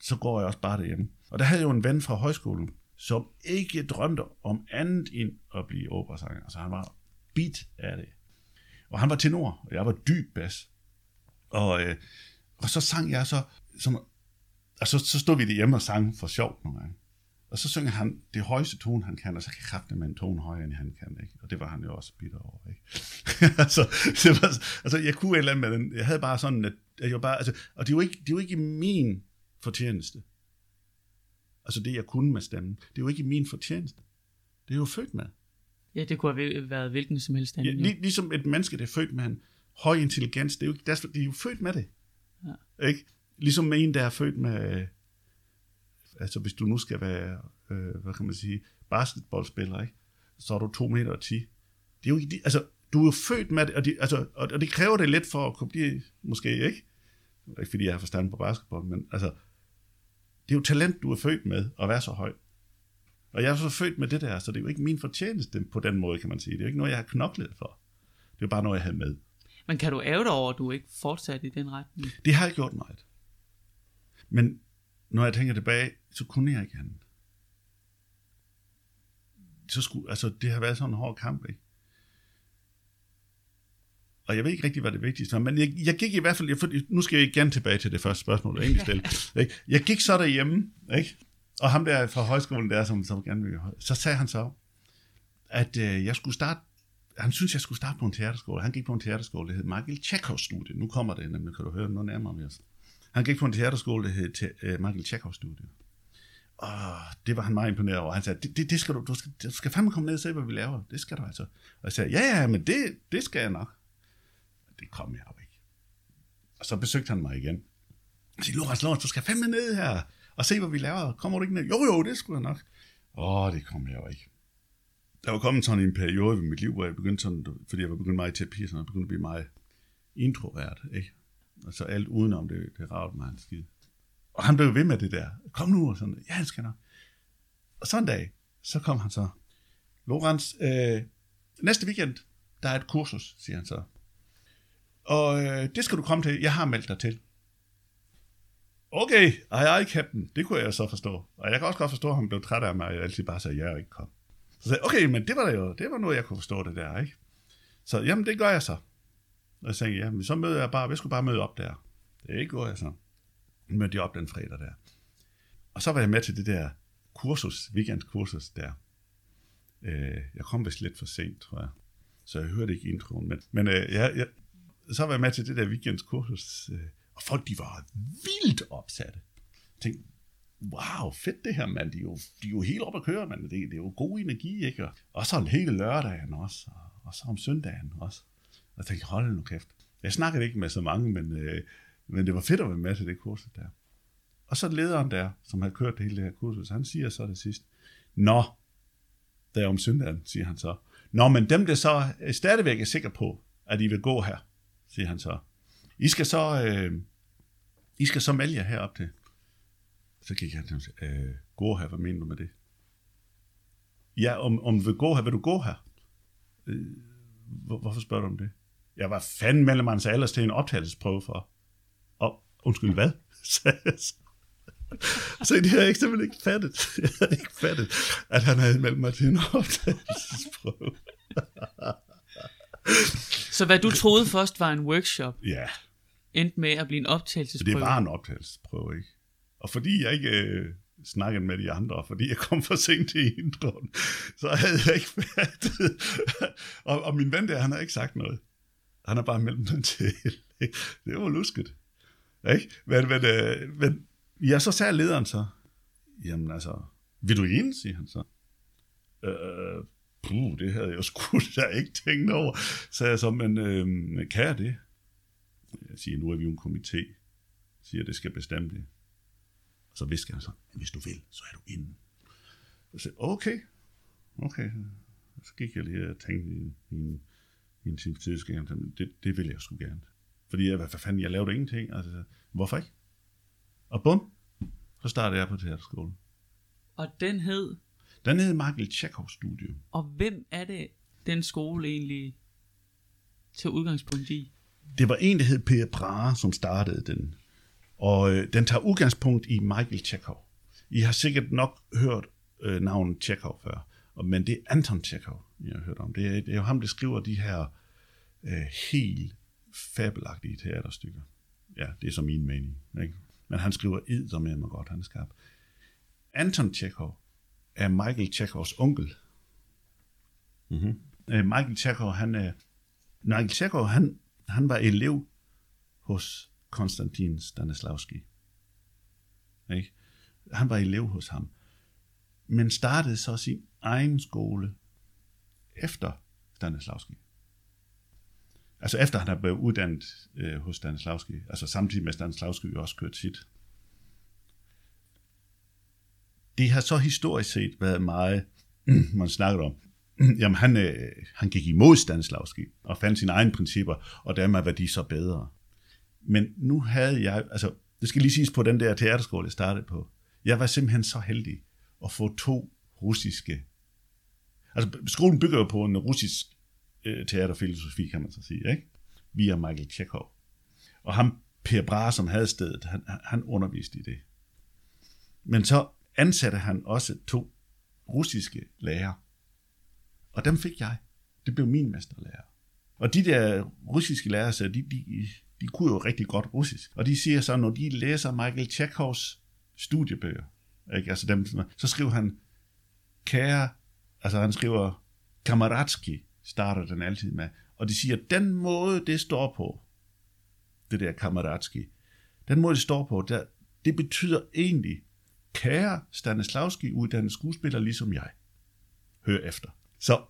så går jeg også bare derhjemme. Og der havde jeg jo en ven fra højskolen, som ikke drømte om andet end at blive operasanger. Altså han var bit af det. Og han var tenor, og jeg var dyb bas. Og, øh, og så sang jeg så, som, og så, så stod vi derhjemme og sang for sjov nogle gange. Og så synger han det højeste tone, han kan, og så kan kræfte med en tone højere, end han kan. Ikke? Og det var han jo også bitter over. Ikke? altså, det var, altså, jeg kunne et eller andet med den. Jeg havde bare sådan, at jeg var bare, altså, og det er, jo ikke, det er jo ikke min fortjeneste. Altså det, jeg kunne med stemmen. Det er jo ikke min fortjeneste. Det er jo født med. Ja, det kunne have været hvilken som helst Ja, anden. lig, ligesom et menneske, der er født med en høj intelligens, det er jo, ikke- deres- de er jo født med det. Ja. Ikke? Ligesom en, der er født med, altså hvis du nu skal være, øh, hvad kan man sige, basketballspiller, ikke? så er du 2 meter og 10. Det er jo ikke, altså, du er jo født med det, og, de, altså, og, og det kræver det lidt for at kunne blive, måske ikke, ikke fordi jeg har forstand på basketball, men altså, det er jo talent, du er født med, at være så høj. Og jeg er så født med det der, så det er jo ikke min fortjeneste på den måde, kan man sige. Det er jo ikke noget, jeg har knoklet for. Det er jo bare noget, jeg havde med. Men kan du æve dig over, at du ikke fortsatte i den retning? Det har jeg gjort meget. Men når jeg tænker tilbage, så kunne jeg ikke andet. Så skulle, altså, det har været sådan en hård kamp, ikke? Og jeg ved ikke rigtig, hvad det vigtigste var, men jeg, jeg gik i hvert fald, jeg, nu skal jeg igen tilbage til det første spørgsmål, jeg egentlig stille. ikke? Jeg gik så derhjemme, ikke? og ham der fra højskolen der, som, som gerne ville, så sagde han så, at øh, jeg skulle starte, han synes, jeg skulle starte på en teaterskole. Han gik på en teaterskole, der hed Michael Chekhov Studie. Nu kommer det, nemlig kan du høre noget nærmere om os. Han gik på en teaterskole, der hed te, øh, Michael Chekhov Studie. Og det var han meget imponeret over. Han sagde, det, det, det skal du, du skal, du skal fandme komme ned og se, hvad vi laver. Det skal du altså. Og jeg sagde, ja, ja, men det, det skal jeg nok. Det kom jeg jo ikke. Og så besøgte han mig igen. Jeg sagde, Lorenz, Lorenz, du skal fandme ned her og se, hvad vi laver. Kommer du ikke ned? Jo, jo, det skulle jeg nok. Åh, det kom jeg jo ikke. Der var kommet sådan en periode i mit liv, hvor jeg begyndte sådan, fordi jeg var begyndt meget i terapi, så jeg begyndte at blive meget introvert, ikke? Og så alt udenom det, det ravede mig en skid. Og han blev ved med det der. Kom nu, og sådan, ja, han skal nok. Og så en dag, så kom han så. Lorenz, øh, næste weekend, der er et kursus, siger han så. Og øh, det skal du komme til. Jeg har meldt dig til. Okay, ej, ej, captain. Det kunne jeg så forstå. Og jeg kan også godt forstå, at han blev træt af mig, og jeg altid bare sagde, ja, og ikke kom. Så sagde jeg, okay, men det var da jo, det var noget, jeg kunne forstå det der, ikke? Så, jamen, det gør jeg så. Og jeg sagde, jamen, så møder jeg bare, vi skulle bare møde op der. Det gjorde jeg så. Mødte jeg op den fredag der. Og så var jeg med til det der kursus, weekendkursus der. Øh, jeg kom vist lidt for sent, tror jeg. Så jeg hørte ikke introen. Men, men øh, jeg, jeg, så var jeg med til det der weekendkursus. Øh, og folk, de var vildt opsatte. Jeg tænkte, wow, fedt det her, mand. De er jo, de er jo helt op at køre, mand. Det, det er jo god energi, ikke? Og, og så hele lørdagen også, og, og så om søndagen også. Og jeg tænkte, hold nu kæft. Jeg snakkede ikke med så mange, men, øh, men det var fedt at være med til det kursus der. Og så lederen der, som har kørt det hele det her kursus, han siger så det sidst, Nå, der er om søndagen, siger han så. Nå, men dem, der så er stadigvæk er sikre på, at I vil gå her, siger han så. I skal så, øh, I skal så melde jer herop til. Så gik han til og sagde, øh, gå her, hvad mener du med det? Ja, om, om du vil gå her, vil du gå her? Øh, hvor, hvorfor spørger du om det? Jeg var fandme mellem hans alders til en optagelsesprøve for. Undskyld, hvad? så. Det har jeg ikke simpelthen ikke fattet. Jeg havde ikke fattet, at han havde meldt mig til en optagelsesprøve. Så hvad du troede først var en workshop, Ja, endte med at blive en optagelsesprøve. det var en optagelsesprøve, ikke? Og fordi jeg ikke øh, snakkede med de andre, fordi jeg kom for sent til introen, så havde jeg ikke fattet. og, og min ven der, han har ikke sagt noget. Han har bare meldt mig til. det var lusket. Ikke? Men, men, øh, men ja, så sagde lederen så, jamen altså, vil du ind, siger han så. Øh, puh, det havde jeg jo sgu da ikke tænkt over. Så jeg så, men øh, kan jeg det? Jeg siger, nu er vi jo en komité. Siger, det skal bestemme det. Og så visker han så, hvis du vil, så er du inde. Jeg siger, okay, okay. Så gik jeg lige og tænkte i, i en, i en time tid, det, det vil jeg sgu gerne. Fordi, jeg, hvad fanden, jeg lavede ingenting. Altså, hvorfor ikke? Og bum, så startede jeg på teaterskolen. Og den hed, Den hed Michael Chekhov Studio. og hvem er det, den skole egentlig til udgangspunkt i? Det var en, der hed Per Brahe, som startede den. Og øh, den tager udgangspunkt i Michael Chekhov. I har sikkert nok hørt øh, navnet Chekhov før, og, men det er Anton Chekhov, jeg har hørt om. Det er, det er jo ham, der skriver de her øh, helt fabelagtige teaterstykker. Ja, det er så min mening. Ikke? Men han skriver id, som mig godt, han skarp. Anton Chekhov er Michael Chekhovs onkel. Mm-hmm. Øh, Michael Chekhov, han er... Michael Chekhov, han, han var elev hos Konstantin Stanislavski. Ikke? Han var elev hos ham. Men startede så sin egen skole efter Stanislavski. Altså efter han er blevet uddannet øh, hos Stanislavski. Altså samtidig med Stanislavski jo også kørt sit. Det har så historisk set været meget, man snakker om, jamen han, øh, han gik imod Stanislavski og fandt sine egne principper, og dermed var de så bedre. Men nu havde jeg, altså det skal lige siges på den der teaterskole, jeg startede på, jeg var simpelthen så heldig at få to russiske, altså skolen bygger jo på en russisk øh, teaterfilosofi, kan man så sige, ikke? Via Michael Chekhov. Og ham, Per Brahe, som havde stedet, han, han underviste i det. Men så ansatte han også to russiske lærere. Og dem fik jeg. Det blev min mesterlærer. Og de der russiske lærere, så de, de, de kunne jo rigtig godt russisk. Og de siger så, når de læser Michael Chekhovs studiebøger, ikke? Altså dem, så skriver han, kære, altså han skriver, Kamaratski, starter den altid med. Og de siger, den måde, det står på, det der kammeratski, den måde, det står på, der, det betyder egentlig, kære Stanislavski uddannet skuespiller, ligesom jeg. Hør efter. Så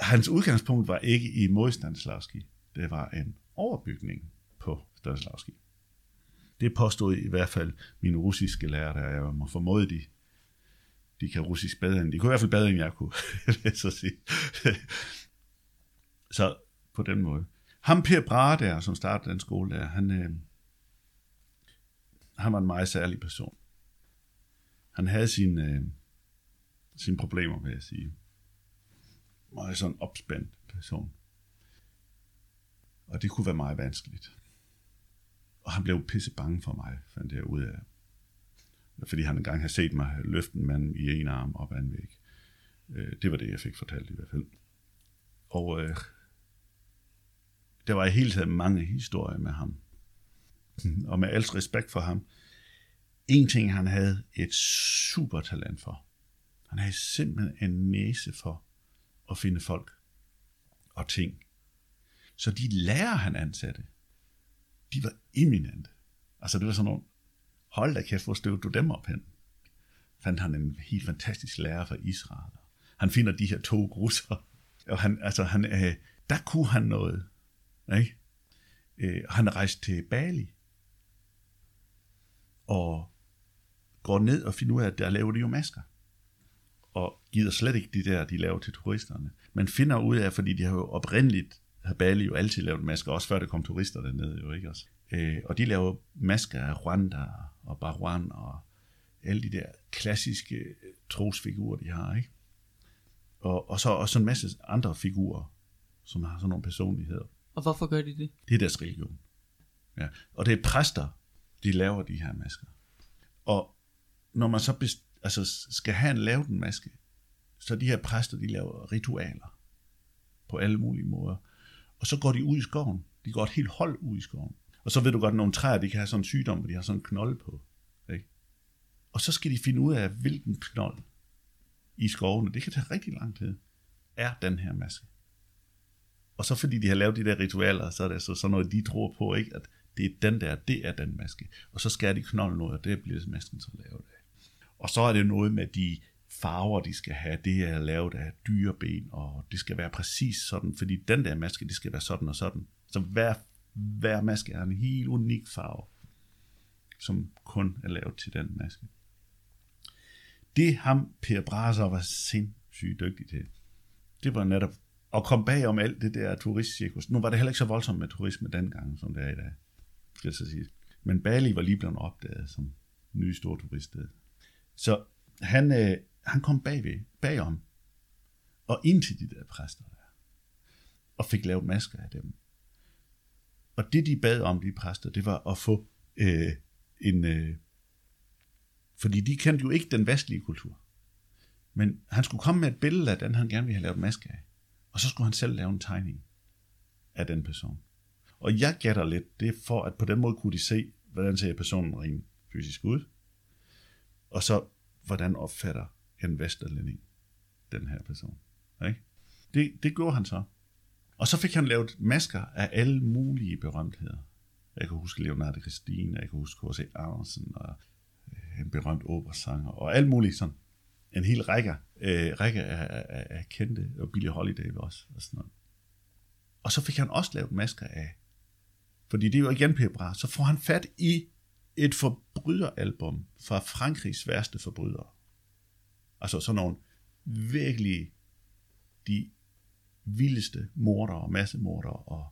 hans udgangspunkt var ikke i mod Stanislavski. Det var en overbygning på Stanislavski. Det påstod i hvert fald mine russiske lærere, der jeg må formode, de, de kan russisk bedre end, de kunne i hvert fald bedre end jeg kunne, vil jeg så sige så på den måde. Ham Per Brahe der, som startede den skole der, han, øh, han var en meget særlig person. Han havde sine, øh, sine problemer, vil jeg sige. Meget sådan opspændt person. Og det kunne være meget vanskeligt. Og han blev pisse bange for mig, fandt jeg ud af. Fordi han engang havde set mig løfte en mand i en arm op ad en væg. Øh, det var det, jeg fik fortalt i hvert fald. Og øh, der var i hele taget mange historier med ham. Og med alt respekt for ham. En ting, han havde et super talent for. Han havde simpelthen en næse for at finde folk og ting. Så de lærer, han ansatte, de var eminente. Altså det var sådan nogle, hold da kæft, hvor støvede du dem op hen? Fandt han en helt fantastisk lærer fra Israel. Han finder de her to grusser. Og han, altså han, øh, der kunne han noget. Ikke? Øh, han rejste til Bali. Og går ned og finder ud af, at der laver de jo masker. Og gider slet ikke de der, de laver til turisterne. Men finder ud af, fordi de har jo oprindeligt, har Bali jo altid lavet masker, også før der kom turister dernede jo, ikke også? Øh, og de laver masker af Rwanda og Barwan og alle de der klassiske øh, trosfigurer, de har, ikke? Og, og så også en masse andre figurer, som har sådan nogle personligheder. Og hvorfor gør de det? Det er deres religion. Ja. Og det er præster, de laver de her masker. Og når man så best, altså skal have en lavet en maske, så de her præster, de laver ritualer på alle mulige måder. Og så går de ud i skoven. De går et helt hold ud i skoven. Og så ved du godt, at nogle træer, de kan have sådan en sygdom, hvor de har sådan en knold på. Ikke? Og så skal de finde ud af, hvilken knold i skovene, det kan tage rigtig lang tid, er den her maske. Og så fordi de har lavet de der ritualer, så er det så sådan noget, de tror på, ikke? at det er den der, det er den maske. Og så skærer de knolden ud, og det bliver masken så lavet af. Og så er det noget med de farver, de skal have, det er lavet af dyreben, og det skal være præcis sådan, fordi den der maske, det skal være sådan og sådan. Så hver, hver maske er en helt unik farve, som kun er lavet til den maske. Det ham Per Braser var sindssygt dygtig til, det var netop og kom bag om alt det der turistcirkus. Nu var det heller ikke så voldsomt med turisme dengang, som det er i dag, skal jeg så sige. Men Bali var lige blevet opdaget som ny stor turiststed. Så han, øh, han kom bagved, bagom, og ind til de der præster der, og fik lavet masker af dem. Og det, de bad om, de præster, det var at få øh, en... Øh, fordi de kendte jo ikke den vestlige kultur. Men han skulle komme med et billede af den, han gerne ville have lavet maske af. Og så skulle han selv lave en tegning af den person. Og jeg gætter lidt, det er for, at på den måde kunne de se, hvordan ser personen rent fysisk ud, og så hvordan opfatter en vesterlænding den her person. Ikke? Det, det gjorde han så. Og så fik han lavet masker af alle mulige berømtheder. Jeg kan huske Leonardo Christine, jeg kan huske H.C. Andersen, og øh, en berømt operasanger, og alt muligt sådan. En hel række, øh, række af, af, af kendte, og Billie Holiday også, og sådan noget. Og så fik han også lavet masker af, fordi det er jo igen Pebra, så får han fat i et forbryderalbum fra Frankrigs værste forbrydere. Altså sådan nogle virkelig de vildeste mordere, massemordere og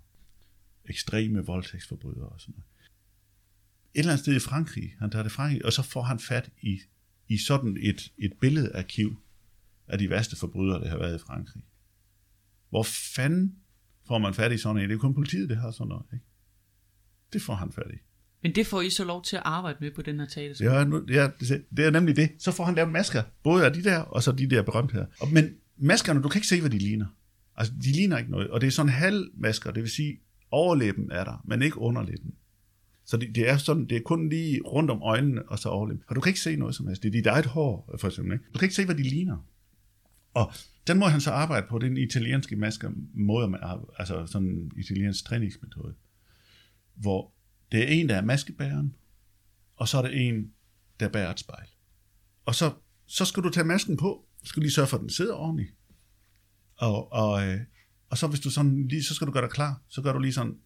ekstreme voldtægtsforbrydere og sådan noget. Et eller andet sted i Frankrig, han tager det Frankrig, og så får han fat i, i sådan et, et billedarkiv af de værste forbrydere, der har været i Frankrig. Hvor fanden får man fat i sådan en? Det er kun politiet, det har sådan noget, ikke? Det får han fat i. Men det får I så lov til at arbejde med på den her teaterskole? Ja, nu, ja, det er nemlig det. Så får han lavet masker, både af de der, og så de der berømtheder. Og, men maskerne, du kan ikke se, hvad de ligner. Altså, de ligner ikke noget. Og det er sådan halvmasker, det vil sige, overlæben er der, men ikke underlæben. Så det, det, er sådan, det er kun lige rundt om øjnene, og så overlem. Og du kan ikke se noget som helst. Det er dit eget hår, for eksempel. Ikke? Du kan ikke se, hvad de ligner. Og den måde, han så arbejde på, det er italienske masker måde, man, altså sådan en italiensk træningsmetode, hvor det er en, der er maskebæreren, og så er det en, der bærer et spejl. Og så, så skal du tage masken på, skal lige sørge for, at den sidder ordentligt. Og, og, øh, og så hvis du sådan lige, så skal du gøre dig klar, så gør du lige sådan,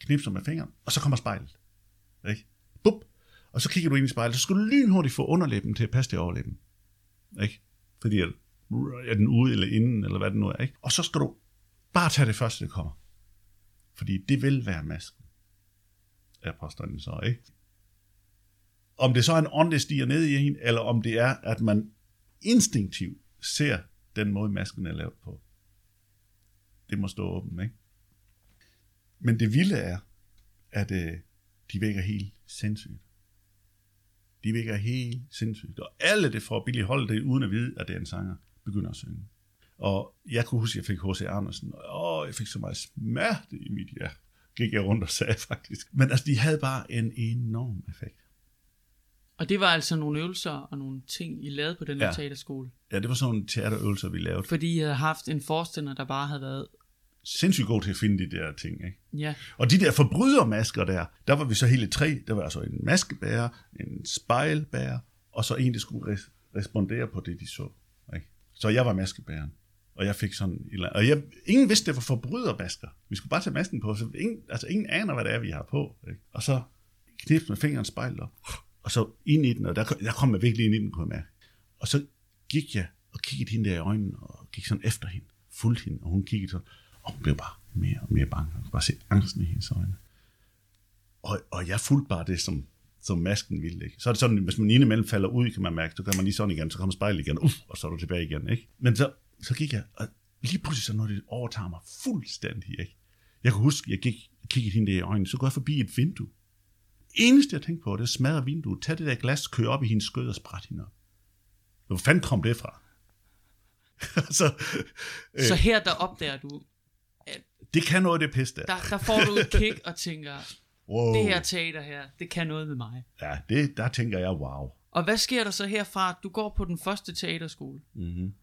knipser med fingeren, og så kommer spejlet. Ikke? Bup! Og så kigger du ind i spejlet, så skal du lynhurtigt få underlæben til at passe til overlæben. Ikke? Fordi er den ude eller inden, eller hvad det nu er. Ikke? Og så skal du bare tage det første, der kommer. Fordi det vil være masken er påstanden så, ikke? Om det så er en ånd, der stiger ned i en, eller om det er, at man instinktivt ser den måde, masken er lavet på. Det må stå åben, ikke? Men det vilde er, at øh, de vækker helt sindssygt. De vækker helt sindssygt. Og alle det får holde det, uden at vide, at det er en sanger, begynder at synge. Og jeg kunne huske, at jeg fik H.C. Andersen, og jeg fik så meget smerte i mit hjerte gik jeg rundt og sagde faktisk. Men altså, de havde bare en enorm effekt. Og det var altså nogle øvelser og nogle ting, I lavede på den ja. teaterskole? Ja, det var sådan nogle teaterøvelser, vi lavede. Fordi I havde haft en forstander, der bare havde været... Sindssygt god til at finde de der ting, ikke? Ja. Og de der forbrydermasker der, der var vi så hele tre. Der var altså en maskebærer, en spejlbærer, og så en, der skulle res- respondere på det, de så. Ikke? Så jeg var maskebæreren. Og jeg fik sådan et eller andet. Og jeg, ingen vidste, det var forbrydermasker. Vi skulle bare tage masken på, så ingen, altså ingen aner, hvad det er, vi har på. Ikke? Og så knipte med fingeren spejl op, og så ind i den, og der, der kom jeg virkelig ind i den, kunne jeg mærke. Og så gik jeg og kiggede hende der i øjnene, og gik sådan efter hende, fulgte hende, og hun kiggede så, og hun blev bare mere og mere bange. Jeg kunne bare se angsten i hendes øjne. Og, og jeg fulgte bare det, som, som masken ville. Ikke? Så er det sådan, hvis man imellem falder ud, kan man mærke, så kan man lige sådan igen, så kommer spejlet igen, uff, og så er du tilbage igen. Ikke? Men så så gik jeg, og lige pludselig så noget det overtager mig fuldstændig. Ikke? Jeg kunne huske, jeg gik, kiggede hende der i øjnene, så går jeg forbi et vindue. eneste, jeg tænkte på, det er smadre vinduet, tag det der glas, kør op i hendes skød og spræt hende op. Hvor fanden kom det fra? så, øh, Så her der opdager du, det kan noget, det pis der. der, der får du et kick og tænker, Wow. det her teater her, det kan noget med mig. Ja, det, der tænker jeg, wow. Og hvad sker der så herfra? Du går på den første teaterskole, Mm-hmm.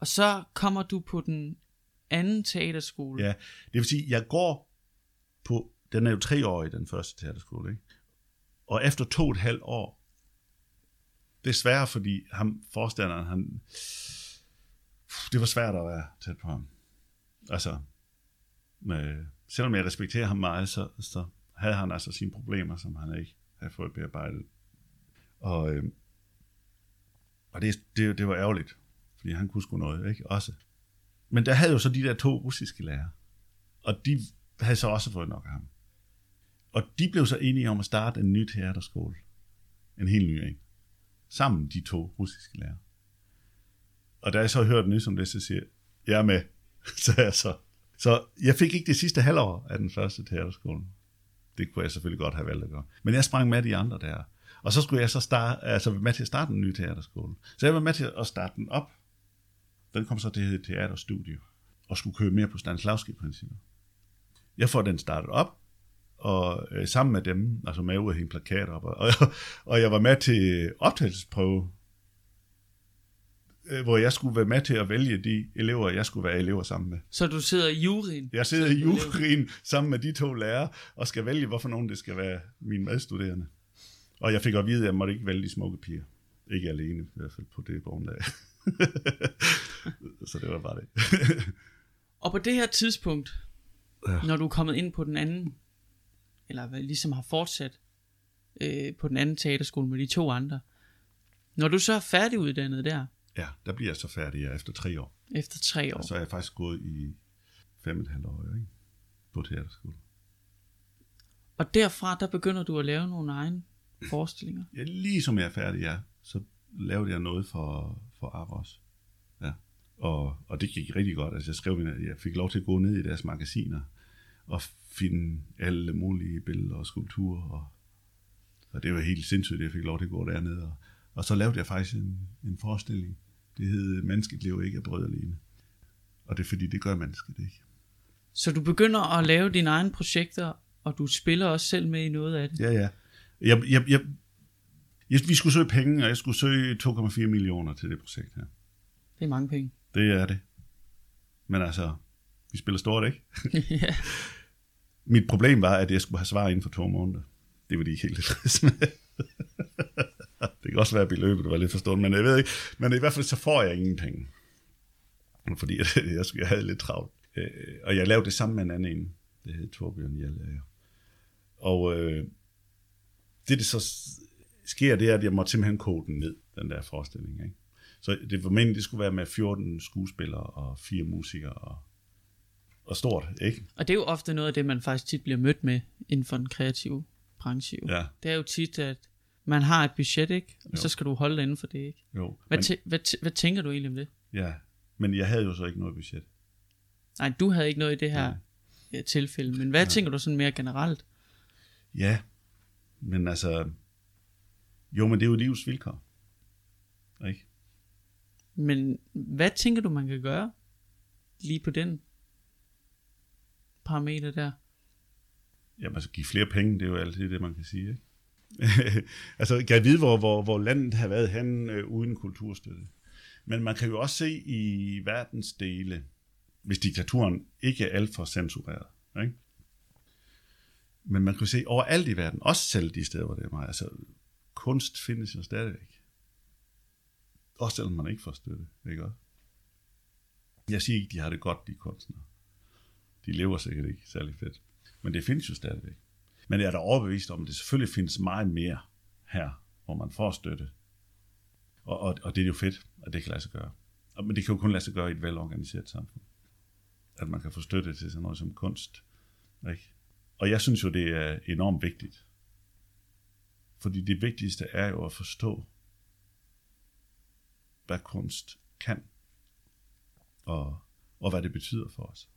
og så kommer du på den anden teaterskole. Ja, det vil sige, jeg går på, den er jo tre år i den første teaterskole, ikke? Og efter to og et halvt år, det er sværere, fordi ham, forstanderen, han, det var svært at være tæt på ham. Altså, med, selvom jeg respekterer ham meget, så, så havde han altså sine problemer, som han ikke havde fået bearbejdet. Og, øh, og det, det, det var ærgerligt, fordi han kunne sgu noget, ikke? Også. Men der havde jo så de der to russiske lærere, og de havde så også fået nok af ham. Og de blev så enige om at starte en ny teaterskole. En helt ny en. Sammen de to russiske lærere. Og da jeg så hørte nys om det, så siger jeg, jeg er med. så er jeg så. Så jeg fik ikke det sidste halvår af den første teaterskole. Det kunne jeg selvfølgelig godt have valgt at gøre. Men jeg sprang med de andre der. Og så skulle jeg så starte, altså være med til at starte en ny teaterskole. Så jeg var med til at starte den op. Den kom så til at hedde Teaterstudio. Og skulle køre mere på Stanislavski-principper. Jeg får den startet op, og øh, sammen med dem, altså med ud at hænge plakater op, og, og, og jeg var med til optagelsesprøve, hvor jeg skulle være med til at vælge de elever, jeg skulle være elever sammen med. Så du sidder i juryen. Jeg sidder i juryen sammen med de to lærere, og skal vælge, hvorfor nogen det skal være mine medstuderende. Og jeg fik at vide, at jeg måtte ikke vælge de smukke piger. Ikke alene, i hvert fald på det grundlag. Så det var bare det. Og på det her tidspunkt, Ja. når du er kommet ind på den anden, eller ligesom har fortsat øh, på den anden teaterskole med de to andre, når du så er færdiguddannet der, ja, der bliver jeg så færdig ja, efter tre år. efter tre år, Og så er jeg faktisk gået i fem og et halvt år ikke? på teaterskole. og derfra, der begynder du at lave nogle egne forestillinger. Ja, lige som jeg er færdig, ja, så lavede jeg noget for, for Aros. Ja. Og, og det gik rigtig godt. Altså, jeg, skrev, jeg fik lov til at gå ned i deres magasiner og finde alle mulige billeder og skulpturer. Og, og det var helt sindssygt, at jeg fik lov til at gå dernede. Og, og så lavede jeg faktisk en, en forestilling. Det hed Mennesket lever ikke af brød alene. Og det er fordi, det gør mennesket ikke. Så du begynder at lave dine egne projekter, og du spiller også selv med i noget af det. Ja, ja. Jeg, jeg, jeg, jeg, vi skulle søge penge, og jeg skulle søge 2,4 millioner til det projekt her. Det er mange penge. Det er det. Men altså, vi spiller stort, ikke? ja. Mit problem var, at jeg skulle have svar inden for to måneder. Det var de ikke helt tilfredse med. det kan også være, at beløbet var lidt for stort, men jeg ved ikke. Men i hvert fald så får jeg ingen penge. Fordi jeg, jeg, jeg havde lidt travlt. Øh, Og jeg lavede det sammen med en anden en. Det hed Torbjørn Hjallager. Og øh, det, der så sker, det er, at jeg måtte simpelthen kode den ned, den der forestilling. Ikke? Så det var meningen, det skulle være med 14 skuespillere og fire musikere og, og stort, ikke? Og det er jo ofte noget af det, man faktisk tit bliver mødt med inden for den kreative branche. Jo. Ja, Det er jo tit, at man har et budget, ikke? Og Jo. så skal du holde dig inden for det, ikke? jo. Hvad, Men, tæ- hvad, tæ- hvad tænker du egentlig om det? ja, men jeg havde jo så ikke noget budget. Nej, du havde ikke noget i det her ja. tilfælde, men hvad tænker du sådan mere generelt? Ja, men altså, jo, men det er jo livets vilkår. Ikke? Men hvad tænker du, man kan gøre lige på den parameter der? Jamen, altså, give flere penge, det er jo altid det, man kan sige, ikke? altså, kan jeg vide, hvor, hvor, hvor landet har været hen øh, uden kulturstøtte. Men man kan jo også se i verdensdele, hvis diktaturen ikke er alt for censureret, ikke? Men man kan jo se overalt i verden, også selv de steder, hvor det er meget, altså, kunst findes jo stadigvæk. Også selvom man ikke får støtte, ikke også? Jeg siger ikke, de har det godt, de kunstnere. De lever sikkert ikke særlig fedt. Men det findes jo stadigvæk. Men jeg er da overbevist om, at det selvfølgelig findes meget mere her, hvor man får støtte. Og, og, og det er jo fedt, at det kan lade sig gøre. Og- Men det kan jo kun lade sig gøre i et velorganiseret samfund. At man kan få støtte til sådan noget som kunst. Ikke? Og jeg synes jo, det er enormt vigtigt. Fordi det vigtigste er jo at forstå, hvad kunst kan. Og, og hvad det betyder for os.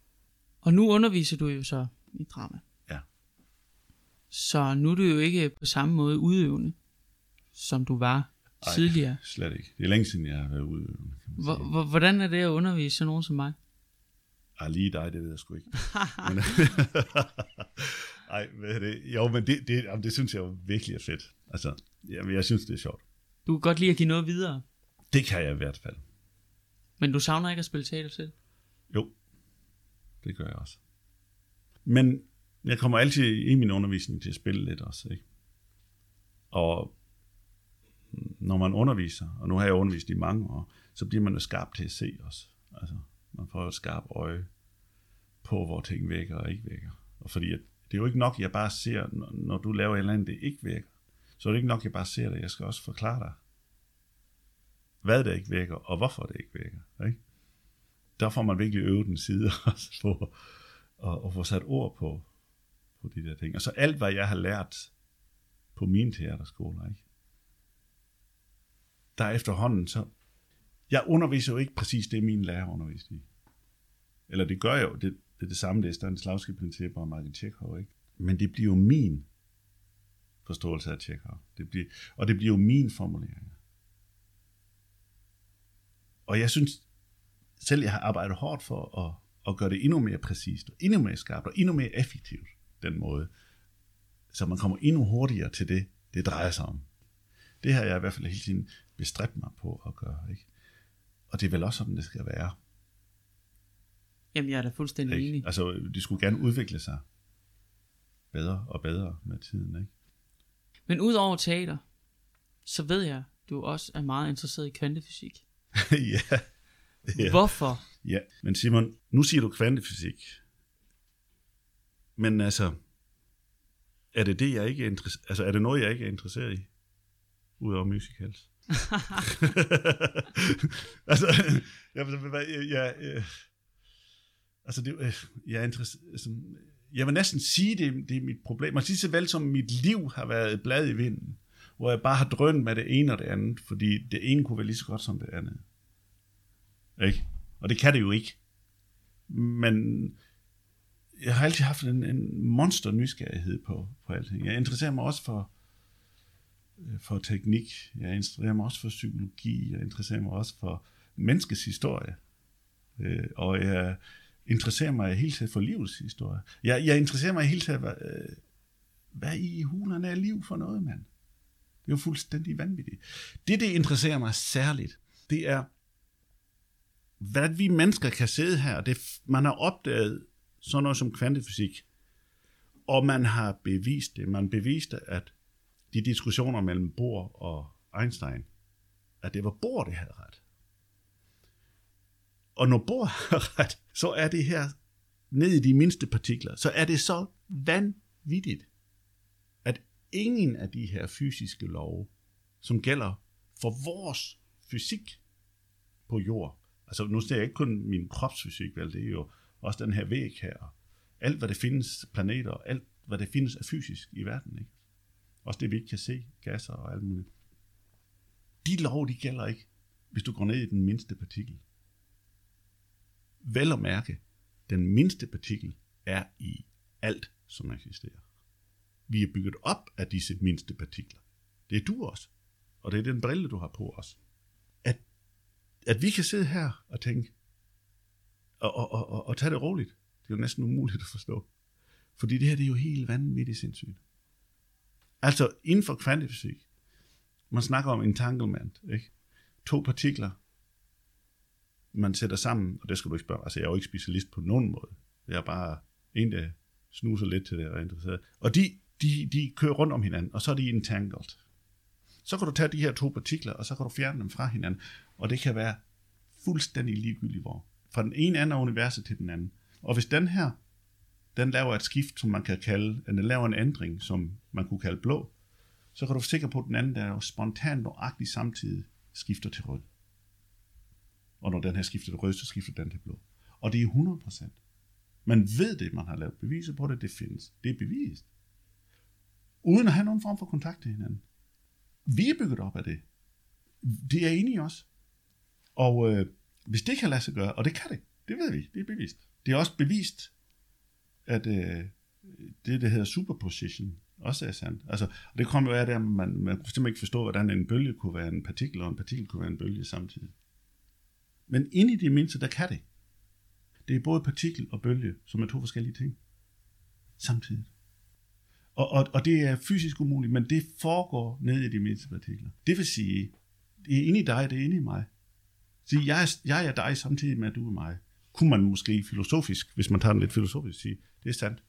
Og nu underviser du jo så i drama. Så nu er du jo ikke på samme måde udøvende, som du var Ej, tidligere. slet ikke. Det er længe siden, jeg har været hvor, hvordan er det at undervise sådan nogen som mig? Ej, lige dig, det ved jeg sgu ikke. men, ej, hvad er det? Jo, men det, det, jamen, det synes jeg jo virkelig er fedt. Altså, jamen, jeg synes, det er sjovt. Du kan godt lide at give noget videre, Det kan jeg i hvert fald. men du savner ikke at spille teater selv. Jo, det gør jeg også. Men jeg kommer altid i min undervisning til at spille lidt også, ikke? Og når man underviser, og nu har jeg undervist i mange år, så bliver man jo skarp til at se os. Altså, man får jo et skarpt øje på, hvor ting virker og ikke virker. Og fordi at, det er jo ikke nok, jeg bare ser, når, du laver et eller andet, det ikke virker. Så er det ikke nok, jeg bare ser det. Jeg skal også forklare dig, hvad det ikke virker, og hvorfor det ikke virker. Ikke? Der får man virkelig øvet den side også på og, og få sat ord på, på de der ting. Og så alt, hvad jeg har lært på mine teaterskoler, ikke? der er efterhånden så... Jeg underviser jo ikke præcis det, min lærer underviste i. Eller det gør jeg jo. Det, det er det samme, det er Stanislavski principper og Martin Tjekhov, ikke? Men det bliver jo min forståelse af Tjekhov. Det bliver, og det bliver jo min formulering. Og jeg synes, selv jeg har arbejdet hårdt for at, at gøre det endnu mere præcist, og endnu mere skarpt, og endnu mere effektivt, den måde. Så man kommer endnu hurtigere til det, det drejer sig om. Det har jeg i hvert fald hele tiden bestræbt mig på at gøre. Ikke? Og det er vel også sådan, det skal være. Jamen, jeg er da fuldstændig enig. Ikke? Altså, de skulle gerne udvikle sig bedre og bedre med tiden. Ikke? Men udover teater, så ved jeg, du også er meget interesseret i kvantefysik. ja. Ja. Hvorfor? Ja, men Simon, nu siger du kvantefysik. Men altså, er det det, jeg ikke er Altså, er det noget, jeg ikke er interesseret i? Udover musicals. altså, jeg, jeg, jeg, jeg, altså, det, øh, jeg er interesseret, altså, jeg vil næsten sige, det, det er mit problem. Man siger så vel som mit liv har været et blad i vinden, hvor jeg bare har drønt med det ene og det andet, fordi det ene kunne være lige så godt som det andet. Ikke? Og det kan det jo ikke. Men jeg har altid haft en, en monster nysgerrighed på, på alting. Jeg interesserer mig også for, øh, for teknik. Jeg interesserer mig også for psykologi. Jeg interesserer mig også for menneskets historie. Øh, og jeg interesserer mig helt til for livets historie. Jeg, jeg interesserer mig helt til, hvad, øh, hvad i hulen er liv for noget, mand? Det er jo fuldstændig vanvittigt. Det, det interesserer mig særligt, det er, hvad vi mennesker kan sidde her. Det, man har opdaget sådan noget som kvantefysik, og man har bevist det. Man beviste, at de diskussioner mellem Bohr og Einstein, at det var Bohr, det havde ret. Og når Bohr har ret, så er det her ned i de mindste partikler, så er det så vanvittigt, at ingen af de her fysiske love, som gælder for vores fysik på jord, altså nu ser jeg ikke kun min kropsfysik, vel, det er jo også den her væg her, alt hvad det findes, planeter, alt hvad det findes af fysisk i verden, ikke? Også det, vi ikke kan se, gasser og alt muligt. De lov, de gælder ikke, hvis du går ned i den mindste partikel. Vel at mærke, den mindste partikel er i alt, som eksisterer. Vi er bygget op af disse mindste partikler. Det er du også. Og det er den brille, du har på os. At, at vi kan sidde her og tænke, og, og, og, og, og tage det roligt, det er jo næsten umuligt at forstå. Fordi det her det er jo helt vanvittigt sindssygt. Altså inden for kvantefysik, man snakker om entanglement, ikke? To partikler, man sætter sammen, og det skal du ikke spørge, altså jeg er jo ikke specialist på nogen måde. Jeg er bare en, der snuser lidt til det og er interesseret. Og de, de, de kører rundt om hinanden, og så er de entangled. Så kan du tage de her to partikler, og så kan du fjerne dem fra hinanden, og det kan være fuldstændig ligegyldigt hvor. Fra den ene anden af universet til den anden. Og hvis den her, den laver et skift, som man kan kalde, den laver en ændring, som man kunne kalde blå, så kan du være sikker på, at den anden, der er spontant nøjagtigt samtidig, skifter til rød. Og når den her skifter til rød, så skifter den til blå. Og det er 100%. Man ved det, man har lavet beviser på det, det findes. Det er bevist. Uden at have nogen form for kontakt til hinanden. Vi er bygget op af det. Det er enige os. Og øh, hvis det kan lade sig gøre, og det kan det, det ved vi, det er bevist. Det er også bevist, at øh, det, der hedder superposition, også er sandt. Altså, og det kommer jo af, at man, man kunne simpelthen ikke forstå, hvordan en bølge kunne være en partikel, og en partikel kunne være en bølge samtidig. Men inde i det mindste, der kan det. Det er både partikel og bølge, som er to forskellige ting. Samtidig. Og, og, og det er fysisk umuligt, men det foregår ned i de mindste partikler. Det vil sige, det er inde i dig, det er inde i mig. Sige, jeg, er, jeg er dig samtidig med, at du er mig. Kunne man måske filosofisk, hvis man tager den lidt filosofisk, sige, det er sandt.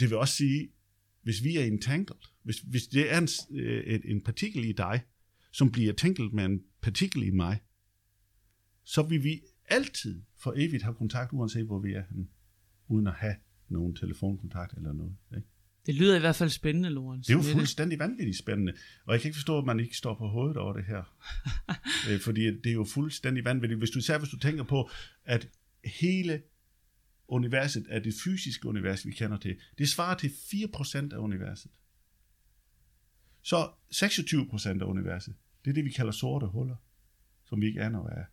Det vil også sige, hvis vi er entangled, hvis, hvis det er en, øh, en, en partikel i dig, som bliver tænket med en partikel i mig, så vil vi altid for evigt have kontakt, uanset hvor vi er henne, uden at have nogen telefonkontakt eller noget. Ikke? Det lyder i hvert fald spændende, Lorenz. Det er jo fuldstændig vanvittigt spændende. Og jeg kan ikke forstå, at man ikke står på hovedet over det her. Øh, fordi det er jo fuldstændig vanvittigt. Hvis du, især hvis du tænker på, at hele universet er det fysiske univers, vi kender til. Det svarer til 4% af universet. Så 26% af universet, det er det, vi kalder sorte huller, som vi ikke aner, hvad er.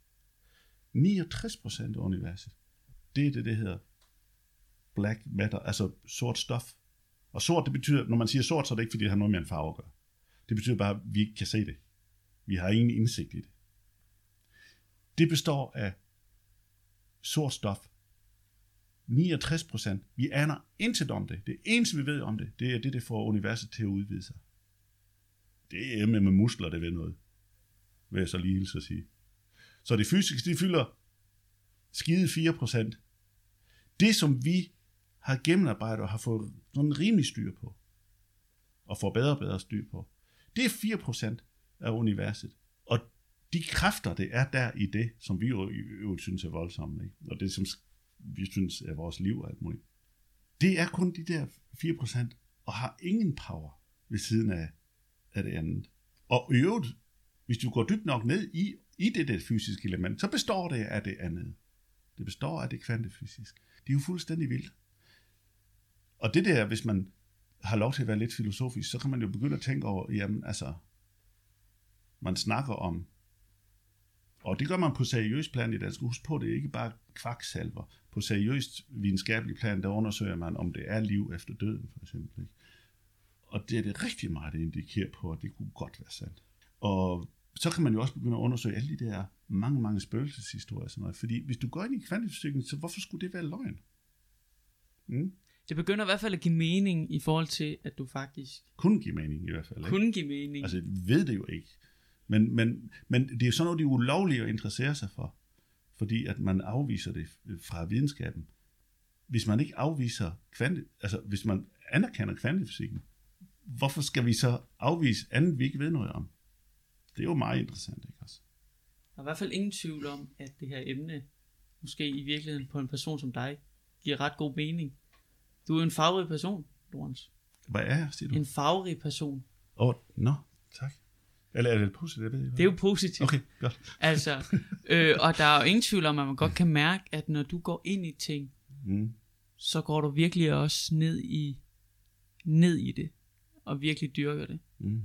69% af universet, det er det, det hedder black matter, altså sort stof. Og sort, det betyder, når man siger sort, så er det ikke, fordi det har noget med en farve at gøre. Det betyder bare, at vi ikke kan se det. Vi har ingen indsigt i det. Det består af sort stof. 69 procent. Vi aner intet om det. Det eneste, vi ved om det, det er det, der får universet til at udvide sig. Det er med, med muskler, det ved noget. Vil jeg så lige hilse at sige. Så det fysiske, det fylder skide 4 procent. Det, som vi har gennemarbejdet og har fået sådan rimelig styr på, og får bedre og bedre styr på, det er 4% af universet. Og de kræfter, det er der i det, som vi jo, jo synes er voldsomme, ikke? og det, som vi synes er vores liv og alt muligt, det er kun de der 4% og har ingen power ved siden af, af det andet. Og i øvrigt, hvis du går dybt nok ned i, i det der fysiske element, så består det af det andet. Det består af det kvantefysiske. Det er jo fuldstændig vildt. Og det der, hvis man har lov til at være lidt filosofisk, så kan man jo begynde at tænke over, jamen altså, man snakker om, og det gør man på seriøst plan i dag. Skal huske på, det er ikke bare kvaksalver. På seriøst videnskabelig plan, der undersøger man, om det er liv efter døden, for eksempel. Ikke? Og det er det rigtig meget, det indikerer på, at det kunne godt være sandt. Og så kan man jo også begynde at undersøge alle de der mange, mange spøgelseshistorier. Sådan noget. Fordi hvis du går ind i kvantefysikken, så hvorfor skulle det være løgn? Mm? Det begynder i hvert fald at give mening i forhold til, at du faktisk... Kunne give mening i hvert fald. Ikke? Kunne give mening. Altså, ved det jo ikke. Men, men, men det er sådan noget, de er ulovlige at interessere sig for. Fordi at man afviser det fra videnskaben. Hvis man ikke afviser kvante, altså hvis man anerkender kvantefysikken, hvorfor skal vi så afvise andet, vi ikke ved noget om? Det er jo meget interessant, ikke også? Der er i hvert fald ingen tvivl om, at det her emne, måske i virkeligheden på en person som dig, giver ret god mening. Du er en farverig person, Lorenz. Hvad er jeg, siger du? En farverig person. Åh, oh, nå, no, tak. Eller er det positivt? Det, det er jo positivt. Okay, godt. altså, øh, og der er jo ingen tvivl om, at man godt kan mærke, at når du går ind i ting, mm. så går du virkelig også ned i, ned i det, og virkelig dyrker det. Mm.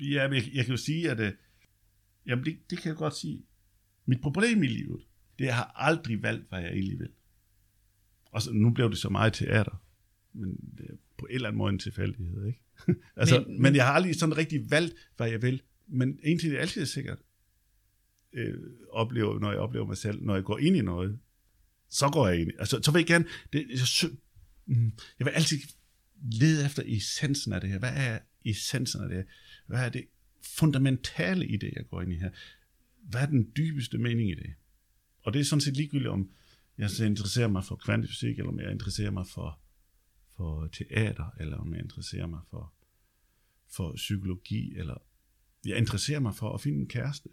Ja, men jeg, jeg kan jo sige, at øh, jamen det, det kan jeg godt sige. Mit problem i livet, det er, jeg har aldrig valgt, hvad jeg egentlig vil. Og så, nu blev det så meget teater, men det er på en eller anden måde en tilfældighed, ikke? altså, men, men jeg har aldrig sådan rigtig valgt, hvad jeg vil. Men en ting, er altid sikkert, øh, oplever, når jeg oplever mig selv, når jeg går ind i noget, så går jeg ind. Altså, så vil jeg gerne, det, jeg, mm, jeg vil altid lede efter essensen af det her. Hvad er essensen af det her? Hvad er det fundamentale i det, jeg går ind i her? Hvad er den dybeste mening i det? Og det er sådan set ligegyldigt, om jeg interesserer mig for kvantefysik, eller om jeg interesserer mig for, for teater, eller om jeg interesserer mig for, for psykologi, eller jeg interesserer mig for at finde en kæreste.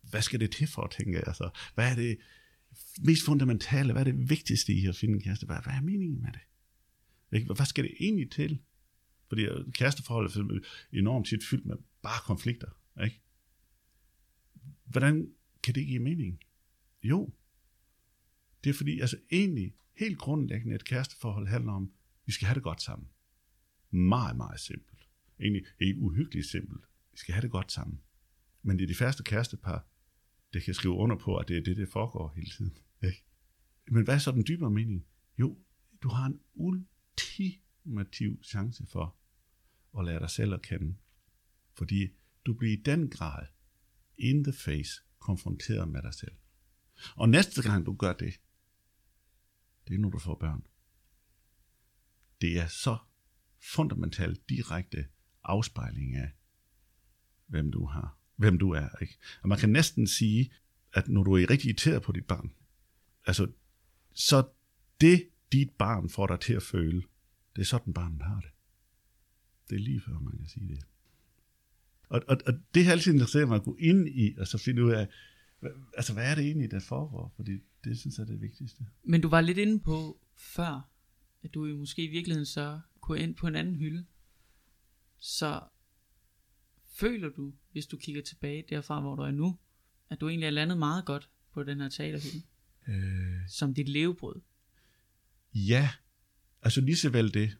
Hvad skal det til for, tænker jeg så? Hvad er det mest fundamentale? Hvad er det vigtigste i at finde en kæreste? Hvad, hvad er meningen med det? Hvad skal det egentlig til? Fordi kæresteforholdet er enormt tit fyldt med bare konflikter. Ikke? Hvordan kan det give mening? Jo, det er fordi, altså egentlig, helt grundlæggende, et kæresteforhold handler om, vi skal have det godt sammen. Meget, meget simpelt. Egentlig helt uhyggeligt simpelt. Vi skal have det godt sammen. Men det er de første kærestepar, der kan skrive under på, at det er det, der foregår hele tiden. Ikke? Men hvad er så den dybere mening? Jo, du har en ultimativ chance for at lære dig selv at kende. Fordi du bliver i den grad in the face konfronteret med dig selv. Og næste gang du gør det, det er nu du får børn. Det er så fundamentalt direkte afspejling af, hvem du har, hvem du er. Ikke? Og man kan næsten sige, at når du er rigtig irriteret på dit barn, altså, så det dit barn får dig til at føle, det er sådan barnet har det. Det er lige før, man kan sige det. Og, og, og det har altid interesseret mig at gå ind i, og så finde ud af, altså hvad er det egentlig, der foregår? Fordi det synes jeg er det vigtigste. Men du var lidt inde på før, at du måske i virkeligheden så kunne ind på en anden hylde. Så føler du, hvis du kigger tilbage derfra, hvor du er nu, at du egentlig er landet meget godt på den her teaterhylde? Øh... Som dit levebrød? Ja, altså lige så vel det.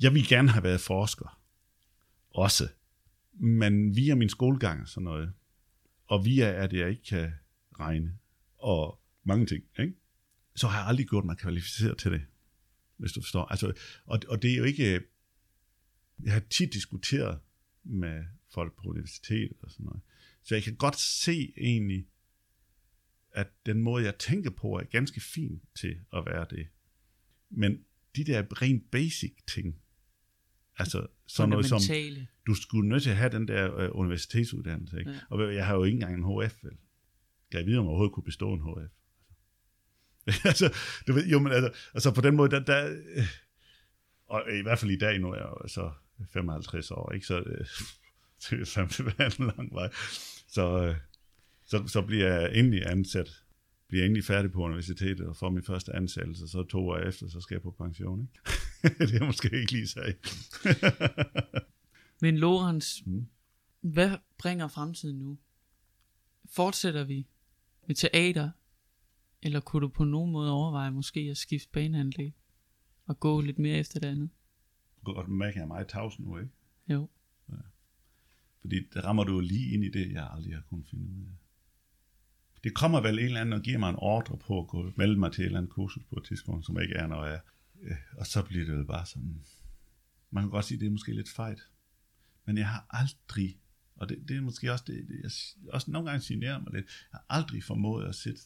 Jeg vil gerne have været forsker. Også. Men via min skolegang og sådan noget, og via at jeg ikke kan regne, og mange ting, ikke? så har jeg aldrig gjort mig kvalificeret til det, hvis du forstår. Altså, og, og det er jo ikke... Jeg har tit diskuteret med folk på universitetet og sådan noget. Så jeg kan godt se egentlig, at den måde, jeg tænker på, er ganske fin til at være det. Men de der rent basic ting, altså sådan noget som, du skulle nødt til at have den der øh, universitetsuddannelse, ikke? Ja. og jeg har jo ikke engang en HF, vel? Kan jeg vide, om jeg overhovedet kunne bestå en HF? altså, du ved, jo, men altså, altså på den måde, der, der øh, og i hvert fald i dag, nu er jeg jo så 55 år, ikke? så øh, det fandme en lang vej. Så, øh, så, så bliver jeg endelig ansat bliver endelig færdig på universitetet og får min første ansættelse, så to år efter, så skal jeg på pension. Ikke? det er måske ikke lige sag. Men Lorenz, mm. hvad bringer fremtiden nu? Fortsætter vi med teater, eller kunne du på nogen måde overveje måske at skifte baneanlæg og gå lidt mere efter det andet? Godt mærke, at jeg er meget tavs nu, ikke? Jo. Ja. Fordi der rammer du lige ind i det, jeg aldrig har kunnet finde ud af det kommer vel en eller anden og giver mig en ordre på at gå, melde mig til et eller andet kursus på et tidspunkt, som ikke er noget af. Øh, og så bliver det jo bare sådan, man kan godt sige, at det er måske lidt fejt. Men jeg har aldrig, og det, det er måske også det, det jeg også nogle gange signerer mig lidt, jeg har aldrig formået at sætte,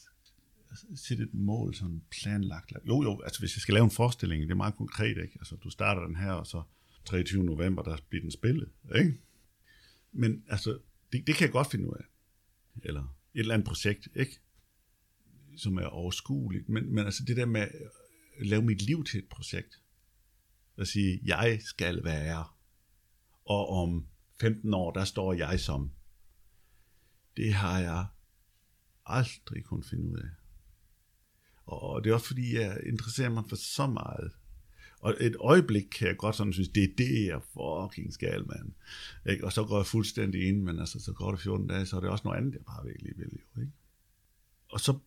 sætte et mål sådan planlagt. Jo, jo, altså hvis jeg skal lave en forestilling, det er meget konkret, ikke? Altså du starter den her, og så 23. november, der bliver den spillet, ikke? Men altså, det, det kan jeg godt finde ud af. Eller et eller andet projekt, ikke? Som er overskueligt. Men, men altså det der med at lave mit liv til et projekt. At sige, jeg skal være. Og om 15 år, der står jeg som. Det har jeg aldrig kun finde ud af. Og det er også fordi, jeg interesserer mig for så meget. Og et øjeblik kan jeg godt sådan synes, det er det, jeg fucking skal, mand. Ikke? Og så går jeg fuldstændig ind, men altså, så går det 14 dage, så er det også noget andet, jeg bare virkelig vil. Jo, ikke? Og så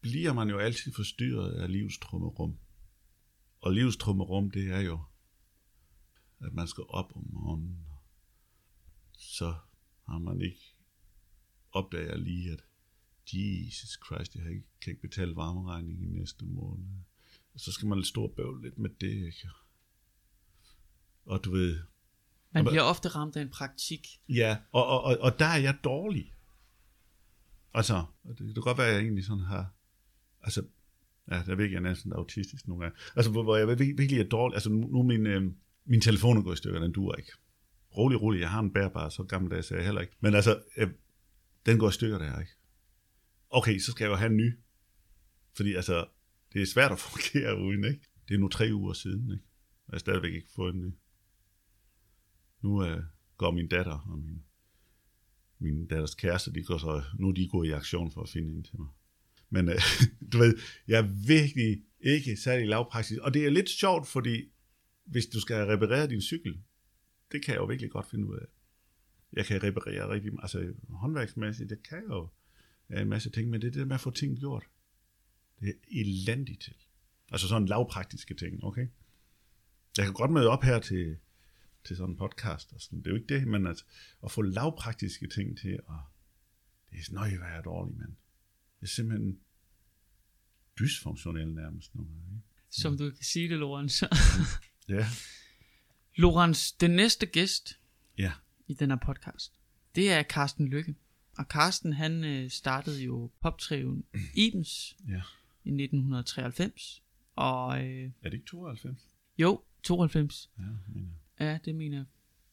bliver man jo altid forstyrret af livstrummerum. Og livstrummerum, det er jo, at man skal op om morgenen. Så har man ikke opdager lige, at Jesus Christ, jeg ikke, kan ikke betale varmeregningen i næste måned så skal man stå og bøvle lidt med det, ikke? Og du ved... Man bliver ofte ramt af en praktik. Ja, og, og, og, og der er jeg dårlig. Altså, det, det kan godt være, at jeg egentlig sådan har... Altså, ja, der er jeg næsten autistisk nogle gange. Altså, hvor, hvor jeg virkelig er dårlig. Altså, nu, nu min, øh, min telefon er gået i stykker, den duer ikke. Rolig, rolig, jeg har en bærbar, så gammeldags er jeg heller ikke. Men altså, øh, den går i stykker der, ikke? Okay, så skal jeg jo have en ny. Fordi altså, det er svært at fungere uden, ikke? Det er nu tre uger siden, ikke? Og jeg har stadigvæk ikke fået en ny. Nu øh, går min datter og min, min datters kæreste, de går så, nu er de gået i aktion for at finde en til mig. Men øh, du ved, jeg er virkelig ikke særlig lavpraktisk. Og det er lidt sjovt, fordi hvis du skal reparere din cykel, det kan jeg jo virkelig godt finde ud af. Jeg kan reparere rigtig, altså håndværksmæssigt, det kan jeg jo en masse ting, men det er det med at få ting gjort. Det er elendigt til. Altså sådan lavpraktiske ting, okay? Jeg kan godt møde op her til, til sådan en podcast, og sådan. det er jo ikke det, men at, at få lavpraktiske ting til at, det er sådan, nøj, hvad er dårlig, mand. Det er simpelthen dysfunktionelt nærmest nogle gange. Som du kan sige det, Lorenz. Ja. Lorenz, den næste gæst Ja. i den her podcast, det er Carsten Lykke. Og Carsten, han øh, startede jo poptriven Ibens Ja. i 1993. Og øh, Er det ikke 92? jo, 92. Ja, mener. Ja, det mener jeg.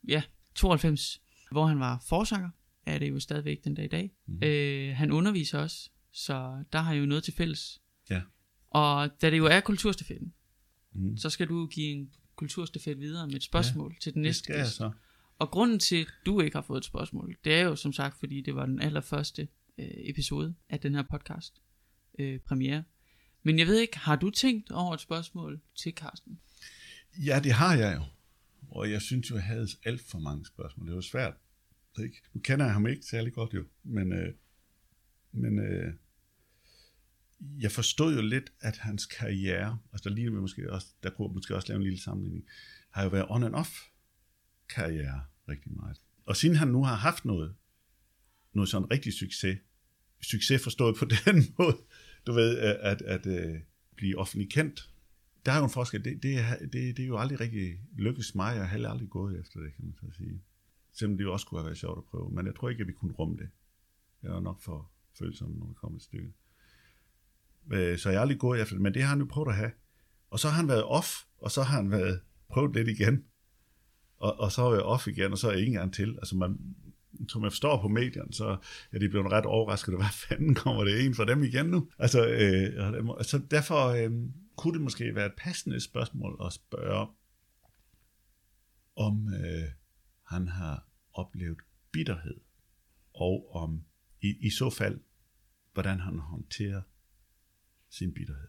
Ja, 92, hvor han var forsanger, er det jo stadigvæk den dag i dag. Mm. Øh, han underviser også, så der har jo noget til fælles. Ja. Og da det jo er kulturstafetten, Mm. så skal du give en kulturstafet videre med et spørgsmål ja, til den næste gæst. så. Og grunden til, at du ikke har fået et spørgsmål, det er jo som sagt, fordi det var den allerførste øh, episode af den her podcast øh, premiere. Men jeg ved ikke, har du tænkt over et spørgsmål til Carsten? Ja, det har jeg jo. Og jeg synes jo, jeg havde alt for mange spørgsmål. Det var svært. Ikke? Nu kender jeg ham ikke særlig godt jo, men, øh, men øh, jeg forstod jo lidt, at hans karriere, altså der, lige måske også, der kunne jeg måske også lave en lille sammenligning, har jo været on and off karriere rigtig meget. Og siden han nu har haft noget, noget sådan rigtig succes, succes forstået på den måde, du ved, at, at, at øh, blive offentlig kendt, der er jo en forskel. Det, det, det, det er jo aldrig rigtig lykkedes mig, og jeg har heller aldrig gået efter det, kan man så sige. Selvom det jo også kunne have været sjovt at prøve, men jeg tror ikke, at vi kunne rumme det. Jeg er nok for følsom, når vi kommer et stykke. Øh, Så jeg har aldrig gået efter det, men det har han jo prøvet at have. Og så har han været off, og så har han været prøvet lidt igen. Og, og så har jeg off igen, og så er jeg ingen gang til. Altså man, som jeg forstår på medierne, så er de blevet ret overrasket, hvad fanden kommer det en for dem igen nu? Altså, øh, så derfor øh, kunne det måske være et passende spørgsmål at spørge, om øh, han har oplevet bitterhed, og om i, i så fald, hvordan han håndterer sin bitterhed.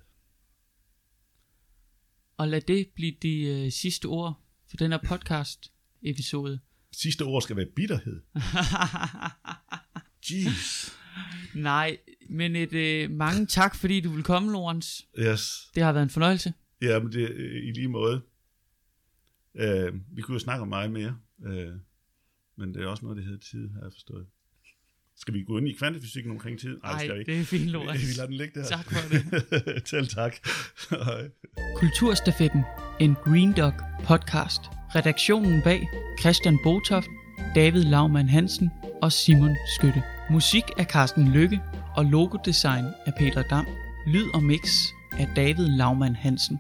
Og lad det blive de øh, sidste ord for den her podcast episode. Sidste ord skal være bitterhed. Jeez. Nej, men et øh, mange tak, fordi du vil komme, Lorenz. Yes. Det har været en fornøjelse. Ja, men det er i lige måde. Øh, vi kunne jo snakke om meget mere, øh, men det er også noget, der hedder tid, har jeg forstået. Skal vi gå ind i kvantefysikken omkring tid? Nej, vi ikke. det er fint, Vi Lorenz. lader den ligge der. Tak for det. Selv tak. Kulturstafetten, en Green Dog podcast. Redaktionen bag Christian Botoft, David Laumann Hansen og Simon Skytte. Musik af Carsten Lykke og logodesign af Peter Dam. Lyd og mix af David Laumann Hansen.